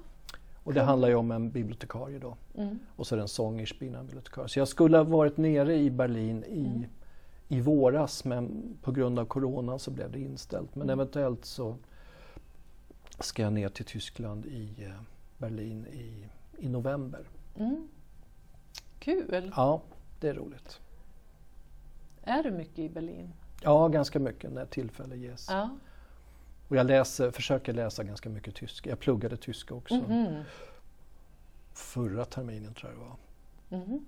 Och det handlar ju om en bibliotekarie då. Mm. Och så är det en sång i bibliotekarie. Så jag skulle ha varit nere i Berlin i, Mm. i våras men på grund av Corona så blev det inställt. Men Mm. eventuellt så ska jag ner till Tyskland i eh, Berlin i, i november. Mm. Kul! Ja, det är roligt. Är du mycket i Berlin? Ja, ganska mycket när tillfälle ges. Ja. Och jag läser, försöker läsa ganska mycket tyska. Jag pluggade tyska också Mhm. förra terminen tror jag det var. Mhm.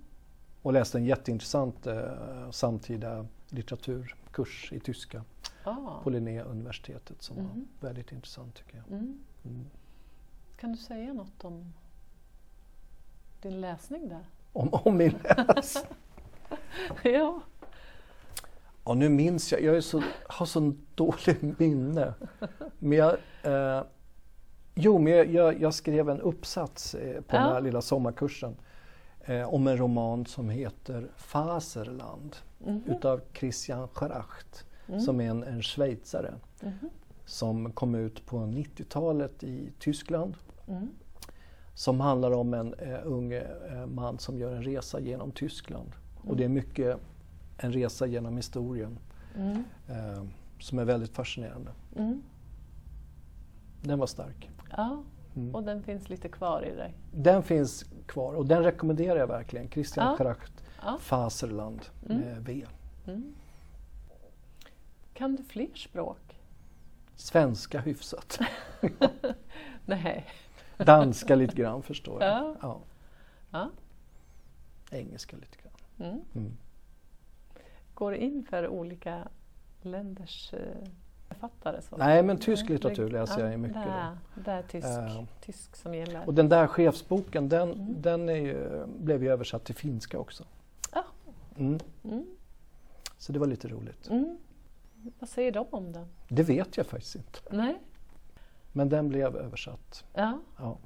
Och läste en jätteintressant eh, samtida litteraturkurs i tyska Ah. på Linnéuniversitetet som Mhm. var väldigt intressant tycker jag. Mm. Mm. Kan du säga något om din läsning där? Om, om min läs. ja. Ja, nu minns jag, jag är så, har så dåligt minne. Men jag, eh, jo, men jag, jag, jag skrev en uppsats eh, på Ja. den här lilla sommarkursen eh, om en roman som heter Faserland Mhm. utav Christian Schracht Mm. som är en, en schweizare Mhm. som kom ut på 90-talet i Tyskland Mm. som handlar om en eh, ung eh, man som gör en resa genom Tyskland. Och det är mycket en resa genom historien Mm. eh, som är väldigt fascinerande. Mm. Den var stark. Ja, Mm. och den finns lite kvar i dig. Den finns kvar och den rekommenderar jag verkligen. Christian Ja. Schracht, Ja. Faserland Mm. med V. Mm. Kan du fler språk? Svenska hyfsat. Nej. Danska lite grann förstår jag. Ja. Ja. Ja. Engelska lite grann. Mm. Går in för olika länders eh, författare? Så. Nej, men tysk litteratur läser ja, jag mycket. Där, där är tysk, Eh, tysk som gäller. Och den där chefsboken den, Mm. den ju, blev ju översatt till finska också. Ja. Mm. Mm. Så det var lite roligt. Mm. Vad säger de om den? Det vet jag faktiskt inte. Nej? Men den blev översatt. Ja. Ja.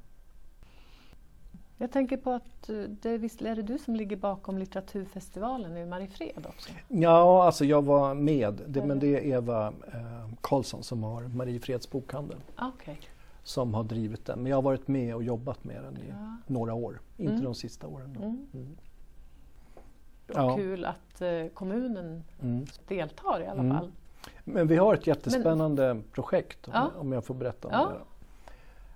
Jag tänker på att eh, det, visst är det du som ligger bakom litteraturfestivalen i Mariefred också? Ja, alltså jag var med. Det, men det är Eva eh, Karlsson som har Mariefreds bokhandel Ah, Okej. som har drivit den. Men jag har varit med och jobbat med den i Ja. några år. Inte Mm. de sista åren. Mm. Mm. Ja. Kul att eh, kommunen Mm. deltar i alla Mm. fall. Men vi har ett jättespännande projekt om, Ja. om jag får berätta om det.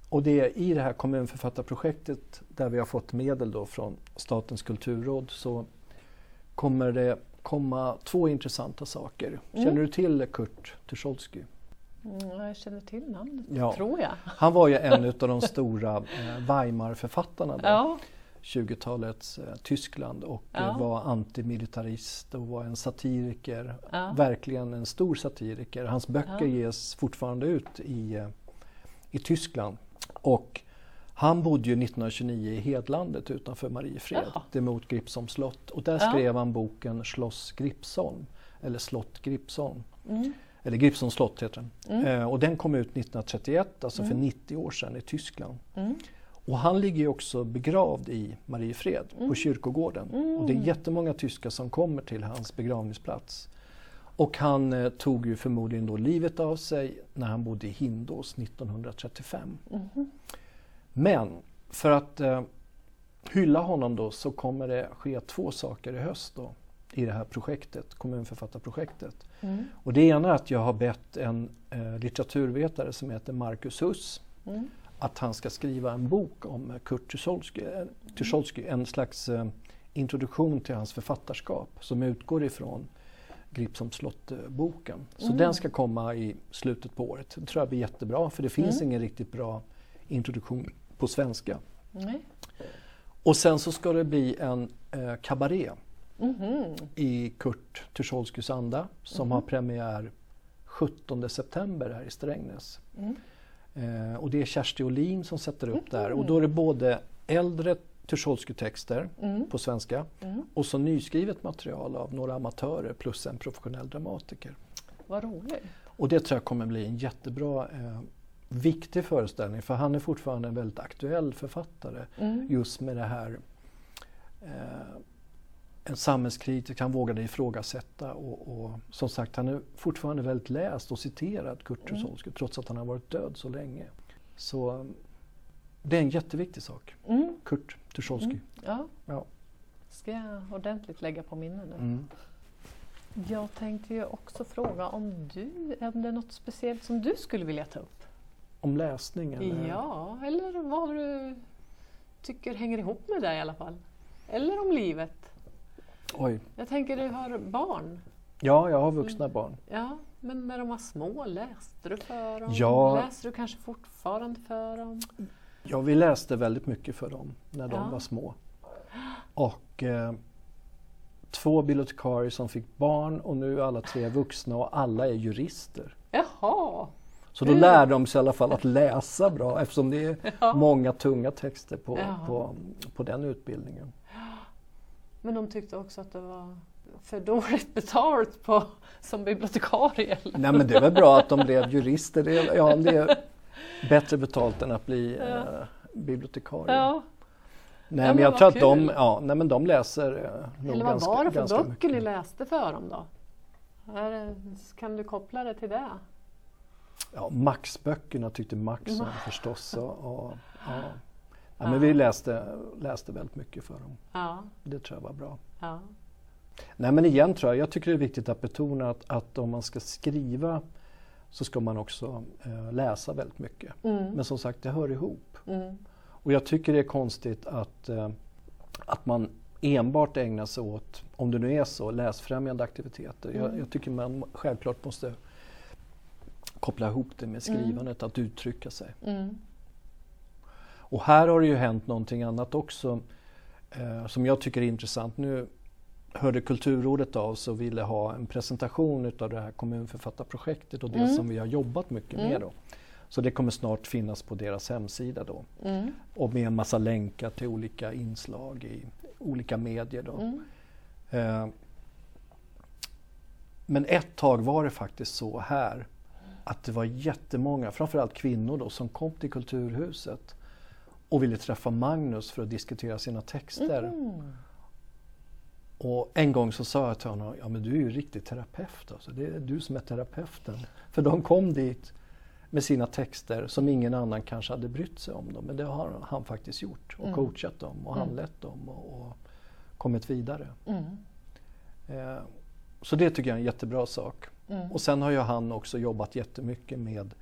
Och det är i det här kommunförfattarprojektet där vi har fått medel då från Statens kulturråd så kommer det komma två intressanta saker. Mm. Känner du till Kurt Tucholsky? Mm, jag känner till namnet, Ja. tror jag. Han var ju en av de stora eh, Weimarförfattarna då, Ja. 20-talets eh, Tyskland och Ja. eh, var antimilitarist och var en satiriker. Ja. Verkligen en stor satiriker. Hans böcker Ja. ges fortfarande ut i, eh, i Tyskland. Och han bodde ju 1929 i Hedlandet utanför Mariefred, Jaha. det mot Gripsholms slott. Och där Ja. skrev han boken Schloss Gripsholm, eller Slott Gripsholm. Mm. Eller Gripsholms slott heter den. Mm. Eh, och den kom ut 1931, alltså för Mm. 90 år sedan i Tyskland. Mm. Och han ligger ju också begravd i Mariefred Mm. på kyrkogården. Mm. Och det är jättemånga tyskar som kommer till hans begravningsplats. Och han eh, tog ju förmodligen då livet av sig när han bodde i Hindås 1935. Mhm. Men för att eh, hylla honom då så kommer det ske två saker i höst då i det här projektet, kommunförfattarprojektet. Mm. Och det ena är att jag har bett en eh, litteraturvetare som heter Marcus Huss Mm. att han ska skriva en bok om eh, Kurt Tucholsky, eh, Tucholsky en slags eh, introduktion till hans författarskap som utgår ifrån Gripsholms slott-boken. Så Mm. den ska komma i slutet på året. Det tror jag blir jättebra för det finns Mm. ingen riktigt bra introduktion på svenska. Nej. Och sen så ska det bli en eh, kabaré Mhm. i Kurt Tucholskys anda som har premiär 17 september här i Strängnäs. Mm. Eh, och det är Kersti Olin som sätter upp där och Mhm. då är det både äldre Tucholsky-texter Mm. på svenska Mm. och så nyskrivet material av några amatörer plus en professionell dramatiker. Vad roligt. Och det tror jag kommer bli en jättebra eh, viktig föreställning för han är fortfarande en väldigt aktuell författare Mm. just med det här eh, en samhällskritiker, han vågade ifrågasätta och, och som sagt han är fortfarande väldigt läst och citerad Kurt Mm. Tucholsky trots att han har varit död så länge. Så det är en jätteviktig sak. Mm. Kurt Tucholsky. Mm. Ja. Ja. Ska jag ordentligt lägga på minnet nu. Mm. Jag tänkte ju också fråga om du, är det något speciellt som du skulle vilja ta upp? Om läsning? Eller? Ja, eller vad du tycker hänger ihop med det i alla fall. Eller om livet. Oj. Jag tänker du har barn. Ja, jag har vuxna barn. Ja, men när de var små, läste du för dem? Ja. Läser du kanske fortfarande för dem? Ja, vi läste väldigt mycket för dem när de Ja. var små. Och eh, två bibliotekarier som fick barn och nu är alla tre vuxna och alla är jurister. Jaha! Så då Mm. lär de sig i alla fall att läsa bra eftersom det är Ja. många tunga texter på, Ja. på, på den utbildningen. Men de tyckte också att det var för dåligt betalt på, som bibliotekarie. eller? Nej men det är väl bra att de blev jurister. Det ja, det bättre betalt än att bli Ja. eh, bibliotekarie. Ja. Nej Ja, men jag tror att de, kul. ja, nej, men de läser eh, nog Eller vad ganska, var det för böcker mycket. ni läste för dem då? Det, kan du koppla det till det? Ja, Max-böckerna tyckte Max om Mm. förstås. Och, och, ja. Ja, Ja. men vi läste, läste väldigt mycket för dem. Ja, Det tror jag var bra. ja. Nej men igen tror jag, jag tycker det är viktigt att betona att, att om man ska skriva så ska man också eh, läsa väldigt mycket. Mm. Men som sagt, det hör ihop. Mm. Och jag tycker det är konstigt att, eh, att man enbart ägnar sig åt, om det nu är så, läsfrämjande aktiviteter. Jag, Mm. jag tycker man självklart måste koppla ihop det med skrivandet, att uttrycka sig. Mm. Och här har det ju hänt någonting annat också eh, som jag tycker är intressant. Nu hörde Kulturrådet av sig och ville ha en presentation utav det här kommunförfattarprojektet och det Mm. som vi har jobbat mycket Mm. med. Då. Så det kommer snart finnas på deras hemsida då. Mm. Och med en massa länkar till olika inslag i olika medier. Då. Mm. Eh, men ett tag var det faktiskt så här att det var jättemånga, framförallt kvinnor då, som kom till Kulturhuset och ville träffa Magnus för att diskutera sina texter. Mm. Och en gång så sa jag till honom, ja men du är ju riktig terapeut alltså. Det är du som är terapeuten. För de kom dit med sina texter som ingen annan kanske hade brytt sig om dem. Men det har han faktiskt gjort och Mm. coachat dem och Mm. handlett dem och, och kommit vidare. Mm. Eh, så det tycker jag är en jättebra sak. Mm. Och sen har ju han också jobbat jättemycket med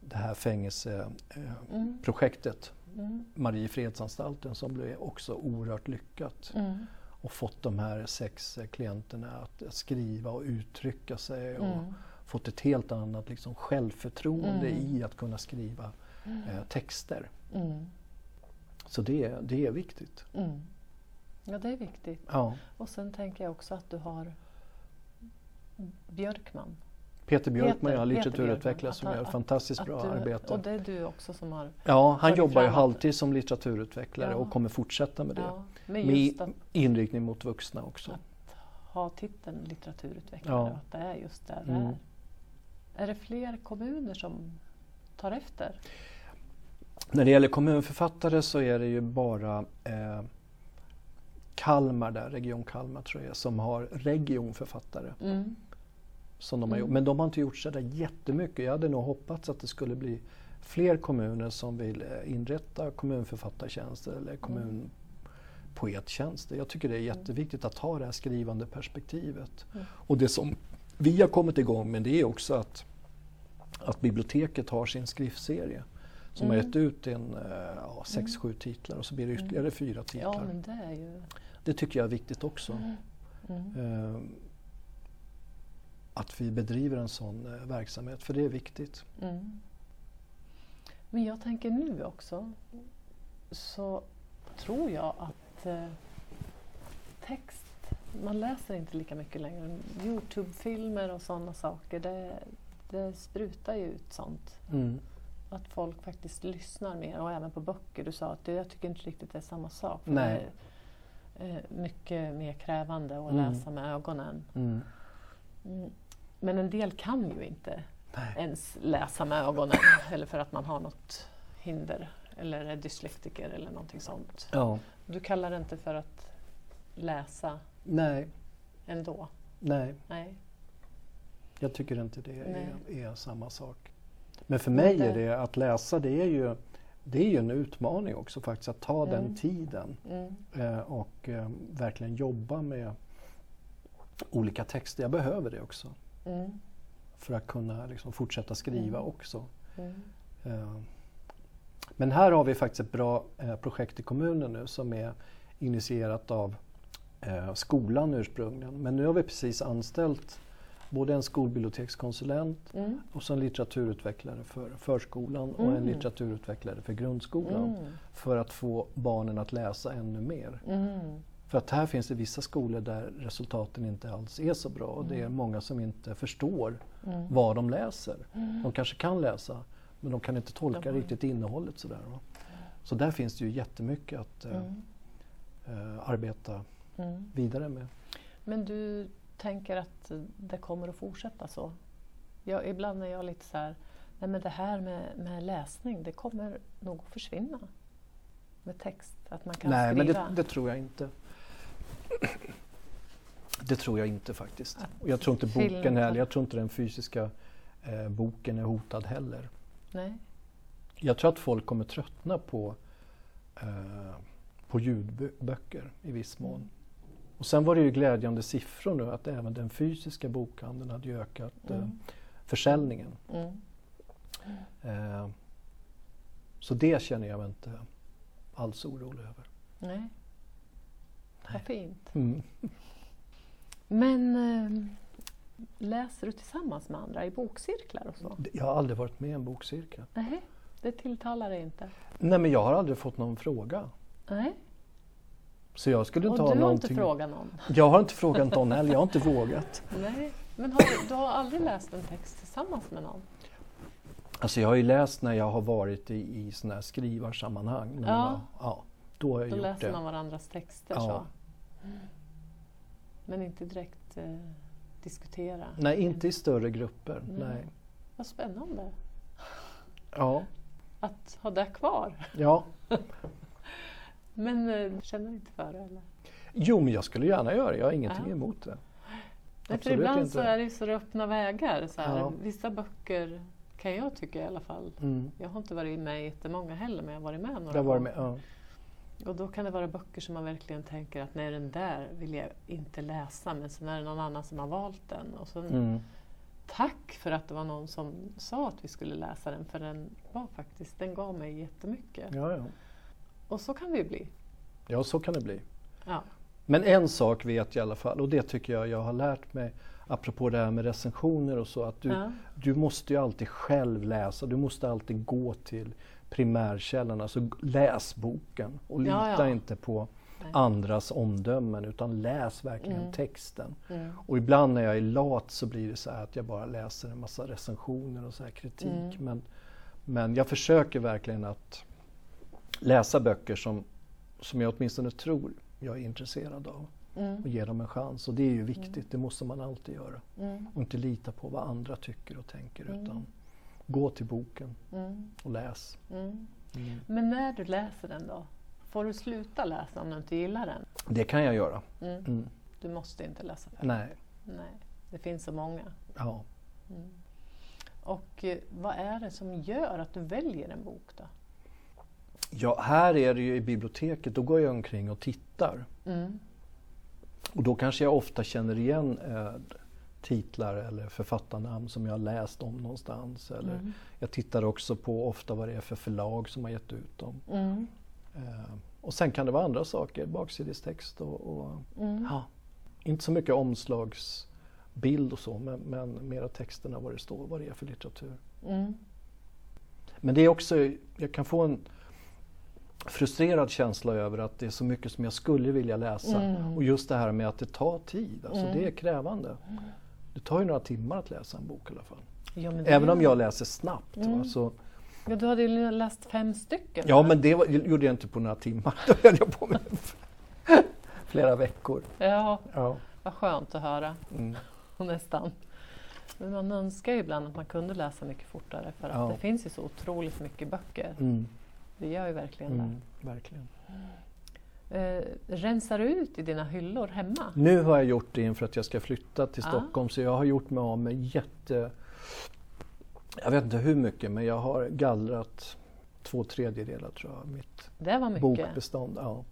det här fängelseprojektet, Mm. Mm. Mariefredsanstalten, som blev också oerhört lyckat. Mm. Och fått de här sex eh, klienterna att skriva och uttrycka sig och Mm. fått ett helt annat liksom, självförtroende Mm. i att kunna skriva eh, texter. Mm. Så det, det är viktigt. Mm. Ja, det är viktigt. Ja. Och sen tänker jag också att du har Björkman. Peter Björkman, Peter- ja, litteraturutvecklare som Att- gör att- fantastiskt Att bra du, arbete. Och det är du också som har... Ja, han jobbar ju halvtid som litteraturutvecklare Ja. och kommer fortsätta med det. Ja, med att inriktning mot vuxna också. Att ha titeln litteraturutvecklare Ja. och att det är just där det Mm. är. Är det fler kommuner som tar efter? När det gäller kommunförfattare så är det ju bara eh, Kalmar där, Region Kalmar tror jag, som har regionförfattare. Mm. Som de har Mm. gjort. Men de har inte gjort så där jättemycket. Jag hade nog hoppats att det skulle bli fler kommuner som vill eh, inrätta kommunförfattartjänster eller kommunpoettjänster. Jag tycker det är jätteviktigt att ha det här skrivande perspektivet. Mm. Och det som vi har kommit igång med det är också att, att biblioteket har sin skriftserie som har Mm. gett ut en, eh, ja, sex, sju titlar och så blir det ytterligare fyra titlar. Ja, men det är ju... Det tycker jag är viktigt också. Mm. Mm. Eh, att vi bedriver en sån eh, verksamhet, för det är viktigt. Mm. Men jag tänker nu också så tror jag att eh, text, man läser inte lika mycket längre. Youtube-filmer och sådana saker, det, det sprutar ju ut sånt. Mm. Att folk faktiskt lyssnar mer och även på böcker. Du sa att det, jag tycker inte riktigt det är samma sak. för Nej. Det är eh, mycket mer krävande att Mm. läsa med ögonen. Mm. Mm. Men en del kan ju inte Nej. ens läsa med ögonen eller för att man har något hinder eller är dyslektiker eller någonting sånt. Ja. Du kallar det inte för att läsa Nej, ändå? nej, Nej. jag tycker inte det är, är samma sak. Men för mig är det- att läsa, det är ju, det är ju en utmaning också faktiskt, att ta den Mm. tiden Mm. eh, och eh, verkligen jobba med olika texter. Jag behöver det också Mm. för att kunna liksom, fortsätta skriva Mm. också. Mm. Eh, Men här har vi faktiskt ett bra eh, projekt i kommunen nu som är initierat av eh, skolan ursprungligen. Men nu har vi precis anställt både en skolbibliotekskonsulent Mm. och så en litteraturutvecklare för förskolan och en Mm. litteraturutvecklare för grundskolan. Mm. För att få barnen att läsa ännu mer. Mm. För att här finns det vissa skolor där resultaten inte alls är så bra och det är många som inte förstår Mm. vad de läser. De kanske kan läsa men de kan inte tolka De riktigt innehållet sådär. Va? Så där finns det ju jättemycket att eh, Mm. eh, arbeta Mm. vidare med. Men du tänker att det kommer att fortsätta så? Jag, ibland är jag lite så här, nej men det här med, med läsning, det kommer nog att försvinna. Med text, att man kan Nej, men skriva. det, det tror jag inte. Det tror jag inte faktiskt. Att Och jag tror inte boken heller. Jag tror inte den fysiska eh, boken är hotad heller. Nej. Jag tror att folk kommer tröttna på, eh, på ljudböcker i viss mån. Och sen var det ju glädjande siffror nu att även den fysiska bokhandeln hade ökat eh, Mm. försäljningen. Mm. Eh, så det känner jag mig inte alls orolig över. Nej. Vad fint. Mm. Men eh, läser du tillsammans med andra i bokcirklar och så? Jag har aldrig varit med i en bokcirkel. Nej, det tilltalar dig inte? Nej men jag har aldrig fått någon fråga. Nej. Så jag skulle Och inte du ha har någonting... inte frågat någon? Jag har inte frågat någon heller, jag har inte vågat. Nej. Men har du, du har aldrig läst en text tillsammans med någon? Alltså jag har ju läst när jag har varit i, i sådana här skrivarsammanhang. Man Ja. ja, då har jag Då gjort läser det. man varandras texter Ja. så. Men inte direkt eh, diskutera? Nej, inte i större grupper. Nej. Nej. Vad spännande Ja, att ha det kvar. ja. Men eh, känner du inte för det eller? Jo, men jag skulle gärna göra det. Jag har ingenting Ja. emot det. För ibland inte. så är det ju så öppna vägar. Så. Ja. Vissa böcker kan jag tycka i alla fall. Mm. Jag har inte varit med i jättemånga heller men jag har varit med några Jag var gånger. med. Ja. Och då kan det vara böcker som man verkligen tänker att nej den där vill jag inte läsa men sen är det någon annan som har valt den. Och så Mm. Tack för att det var någon som sa att vi skulle läsa den för den var faktiskt, den gav mig jättemycket. Ja, ja. Och så kan det ju bli. ja, så kan det bli. Ja. Men en sak vet jag i alla fall och det tycker jag jag har lärt mig apropå det här med recensioner och så att du, Ja. du måste ju alltid själv läsa. Du måste alltid gå till primärkällan, alltså läs boken och lita Ja, ja. inte på Nej. andras omdömen utan läs verkligen Mm. texten. Mm. Och ibland när jag är lat så blir det så här att jag bara läser en massa recensioner och så här kritik. Mm. Men, men jag försöker verkligen att läsa böcker som, som jag åtminstone tror jag är intresserad av Mm. och ge dem en chans. Och det är ju viktigt, det måste man alltid göra. Mm. Och inte lita på vad andra tycker och tänker Mm. utan gå till boken Mm. och läs. Mm. Mm. Men när du läser den då? Får du sluta läsa om du inte gillar den? Det kan jag göra. Mm. Mm. Du måste inte läsa färdigt? Nej, Nej. Det finns så många. ja. Och eh, vad är det som gör att du väljer en bok då? ja, här är det ju i biblioteket, då går jag omkring och tittar. Mm. Och då kanske jag ofta känner igen eh, titlar eller författarnamn som jag har läst om någonstans. Eller Mm. Jag tittar också på ofta vad det är för förlag som har gett ut dem. Mm. Eh, och sen kan det vara andra saker, baksidestext och, och Mm. ja, inte så mycket omslagsbild och så men, men mera texterna vad det står, vad det är för litteratur. Mm. Men det är också, jag kan få en frustrerad känsla över att det är så mycket som jag skulle vilja läsa. Mm. Och just det här med att det tar tid, alltså Mm. det är krävande. Det tar ju några timmar att läsa en bok i alla fall. Ja, det Även om jag läser snabbt. Mm. Va, så, Ja, du hade ju läst fem stycken. ja va? men det var, gjorde jag inte på några timmar, då höll jag på med flera veckor. Ja, Ja. vad skönt att höra. Mm. Nästan. Men man önskar ju ibland att man kunde läsa mycket fortare för att Ja. det finns ju så otroligt mycket böcker. Mm. Det gör ju verkligen Mm. Verkligen. Eh, rensar ut i dina hyllor hemma? Nu har jag gjort det inför att jag ska flytta till Ah. Stockholm så jag har gjort mig av med jätte Jag vet inte hur mycket men jag har gallrat två tredjedelar tror jag, mitt Det var mycket. bokbestånd. Ja.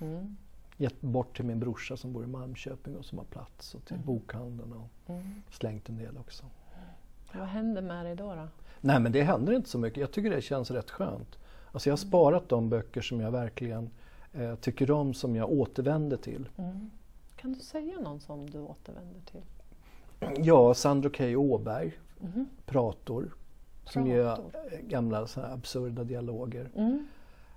Mm. Gett bort till min brorsa som bor i Malmköping och som har plats och till Mm. bokhandeln och Mm. slängt en del också. Vad händer med dig då? då? Nej men det händer inte så mycket. Jag tycker det känns rätt skönt. Alltså jag har sparat de böcker som jag verkligen eh, tycker om som jag återvänder till. Mm. Kan du säga någon som du återvänder till? Ja, Sandro K. Åberg, Mhm. Prator, som Prator. eh, gamla så här absurda dialoger. Mm.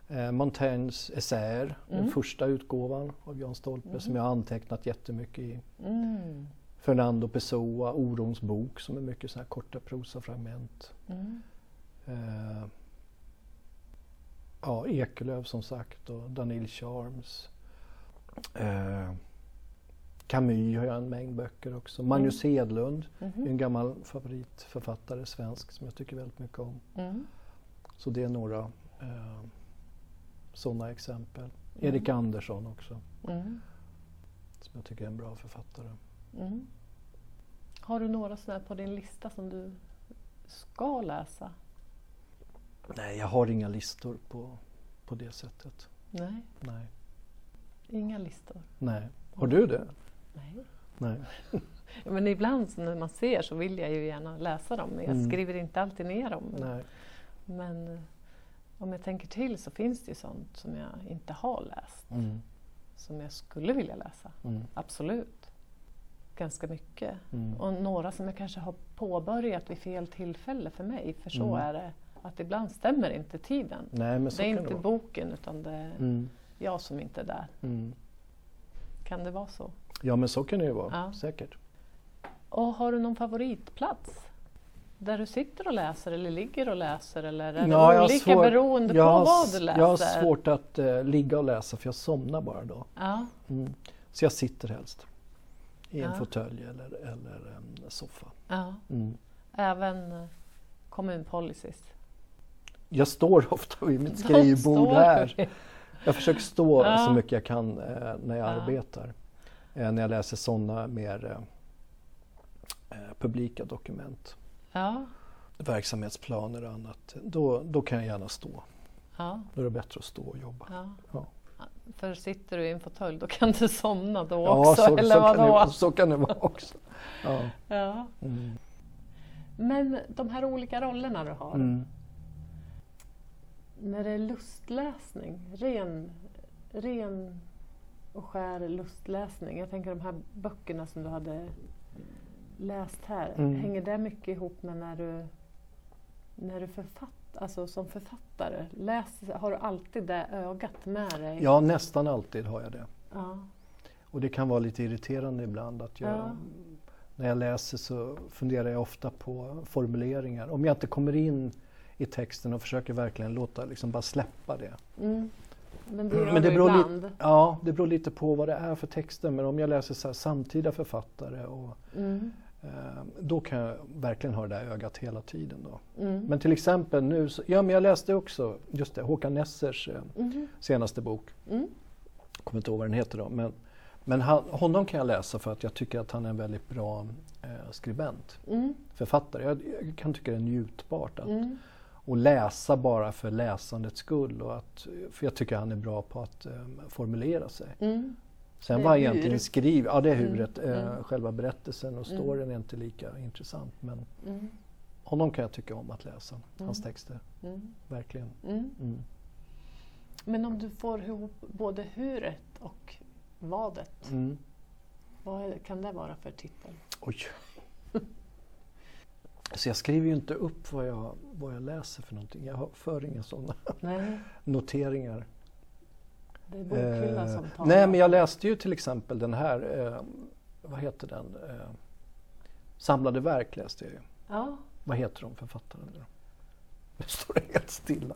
Eh, Montaignes essäer, den Mm. första utgåvan av Jan Stolpe som jag har antecknat jättemycket i. Mm. Fernando Pessoa, Orons bok som är mycket så här korta prosafragment. Mm. Eh, ja, Ekelöf som sagt och Danil Charms. Eh, Camus har jag en mängd böcker också. Magnus Hedlund är Mhm. en gammal favoritförfattare, svensk, som jag tycker väldigt mycket om. Mm. Så det är några eh, sådana exempel. Erik Andersson också, Mm. som jag tycker är en bra författare. Mm. Har du några sådana på din lista som du ska läsa? Nej, jag har inga listor på, på det sättet. Nej, Nej. inga listor. Nej. Har du det? Nej. Nej. Ja, Men ibland när man ser så vill jag ju gärna läsa dem men jag Mm. skriver inte alltid ner dem. Nej. men eh, om jag tänker till så finns det ju sånt som jag inte har läst Mm. som jag skulle vilja läsa. Mm. Absolut. Ganska mycket. Mm. Och några som jag kanske har påbörjat vid fel tillfälle för mig. För så Mm. är det att ibland stämmer inte tiden. Nej, men så det är inte det boken utan det är Mm. jag som inte är där. Mm. Kan det vara så? Ja, men så kan det ju vara. Ja. Säkert. Och har du någon favoritplats? Där du sitter och läser eller ligger och läser eller är Ja, det olika svår- beroende jag på vad du läser? Jag har svårt att eh, ligga och läsa för jag somnar bara då. Ja, Mm. Så jag sitter helst. I en Ja. fåtölj eller, eller en soffa. ja. Mm. Även eh, kommunpolicies. Jag står ofta vid mitt skrivbord här. Jag försöker stå Ja. så mycket jag kan eh, när jag Ja. arbetar. Eh, när jag läser sådana mer eh, eh, publika dokument, Ja, verksamhetsplaner och annat. Då, då kan jag gärna stå. Då är det bättre att stå och jobba. För sitter du i en fåtölj då kan du somna då också, så, eller så, kan vadå? det, så kan det vara också. Mm. Men de här olika rollerna du har, Mm. När det är lustläsning, ren, ren och skär lustläsning. Jag tänker de här böckerna som du hade läst här, Mm. hänger det mycket ihop med när du, när du författar, alltså som författare? Läs, har du alltid det ögat med dig? Ja, nästan alltid har jag det. Ja. Och det kan vara lite irriterande ibland att jag, Ja. när jag läser så funderar jag ofta på formuleringar. Om jag inte kommer in i texten och försöker verkligen låta, liksom bara släppa det. Mm. Men det gör Men det beror, ibland. li- ja, det beror lite på vad det är för texter. Men om jag läser så samtida författare och, Mm. eh, då kan jag verkligen ha det där ögat hela tiden. Då. Mm. Men till exempel nu, så, ja men jag läste också, just det, Håkan Nessers eh, Mhm. senaste bok. Mm. kommer inte ihåg vad den heter då. Men, men han, honom kan jag läsa för att jag tycker att han är en väldigt bra eh, skribent, Mm. författare. Jag, jag kan tycka det är njutbart att Mm. Och läsa bara för läsandets skull. Och att, för jag tycker han är bra på att eh, formulera sig. Mm. Sen hur. egentligen skriv, ja det är Mm, huret, eh, mm. själva berättelsen och Mm. storyn är inte lika intressant. Men Mm. honom kan jag tycka om att läsa, hans Mm. texter. Mm. Verkligen. Mm. Mm. Men om du får ihop både huret och vadet, Mm. vad kan det vara för titel? Oj. Så jag skriver ju inte upp vad jag, vad jag läser för någonting. Jag har för inga sådana Nej, noteringar. det är bokhyllan Eh, som talar. nej, men jag läste ju till exempel den här, eh, vad heter den? Eh, Samlade verk läste jag ju. Ja, Vad heter de nu då? Nu står det helt stilla.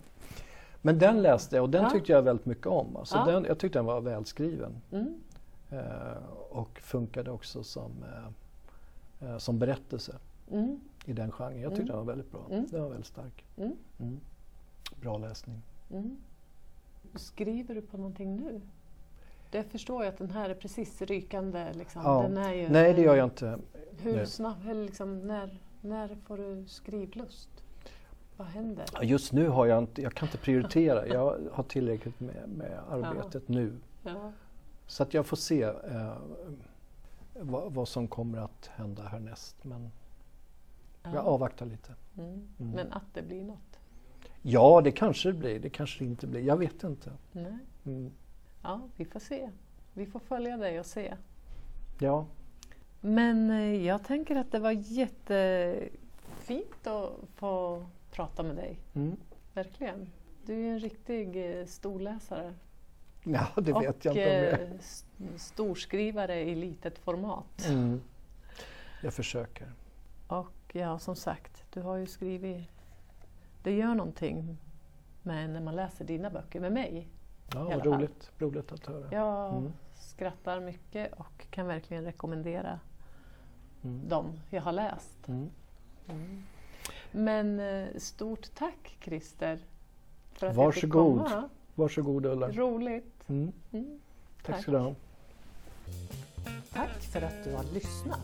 Men den läste jag och den Ja. tyckte jag väldigt mycket om. Alltså Ja. den, jag tyckte den var välskriven. mm. Eh, och funkade också som, eh, eh, som berättelse Mm. I den genren. Jag tyckte Mm. den var väldigt bra. Mm. Den var väldigt stark. Mm. Mm. Bra läsning. Mm. Skriver du på någonting nu? Det förstår jag att den här är precis rykande. Liksom. Ja. Ju, Nej, det gör jag inte. Hur snabbt, liksom, när, När får du skrivlust? Vad händer? Ja, Just nu har jag inte, jag kan inte prioritera. Jag har tillräckligt med, med arbetet nu. Ja. Så att jag får se eh, vad, vad som kommer att hända härnäst. Men jag avvaktar lite. Mm. Mm. Men att det blir något? Ja, det kanske det blir. Det kanske det inte blir. Jag vet inte. Nej. Mm. Ja, vi får se. Vi får följa dig och se. Ja, Men eh, jag tänker att det var jättefint att få prata med dig. mm. Verkligen. Du är en riktig eh, storläsare. ja det vet och jag inte om jag är. eh, storskrivare i litet format. Mm. Jag försöker. Och ja, som sagt, du har ju skrivit... Det gör någonting med när man läser dina böcker, med mig. Ja, vad roligt, roligt att höra. Jag Mm. skrattar mycket och kan verkligen rekommendera Mm. dem jag har läst. Mm. Men eh, stort tack Christer för att Varsågod. jag fick komma. Varsågod Ulla. Roligt. Mm. Mm. Tack Tack. ska du ha. Tack för att du har lyssnat.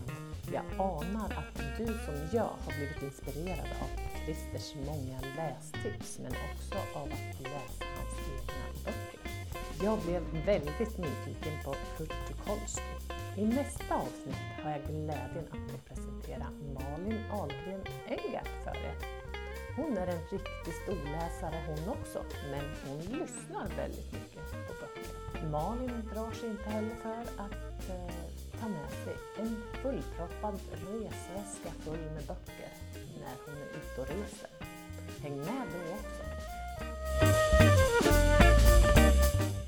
Jag anar att du som jag har blivit inspirerad av Christers många lästips men också av att läsa hans egna böcker. Jag blev väldigt nyfiken på Kurt Tucholsky. I nästa avsnitt har jag glädjen att få presentera Malin Ahlgren Engert för er. Hon är en riktig storläsare hon också, men hon lyssnar väldigt mycket på böcker. Malin drar sig inte heller för att eh, ta med sig en fullproppad resväska full med böcker när hon är ute och reser. Häng med då också!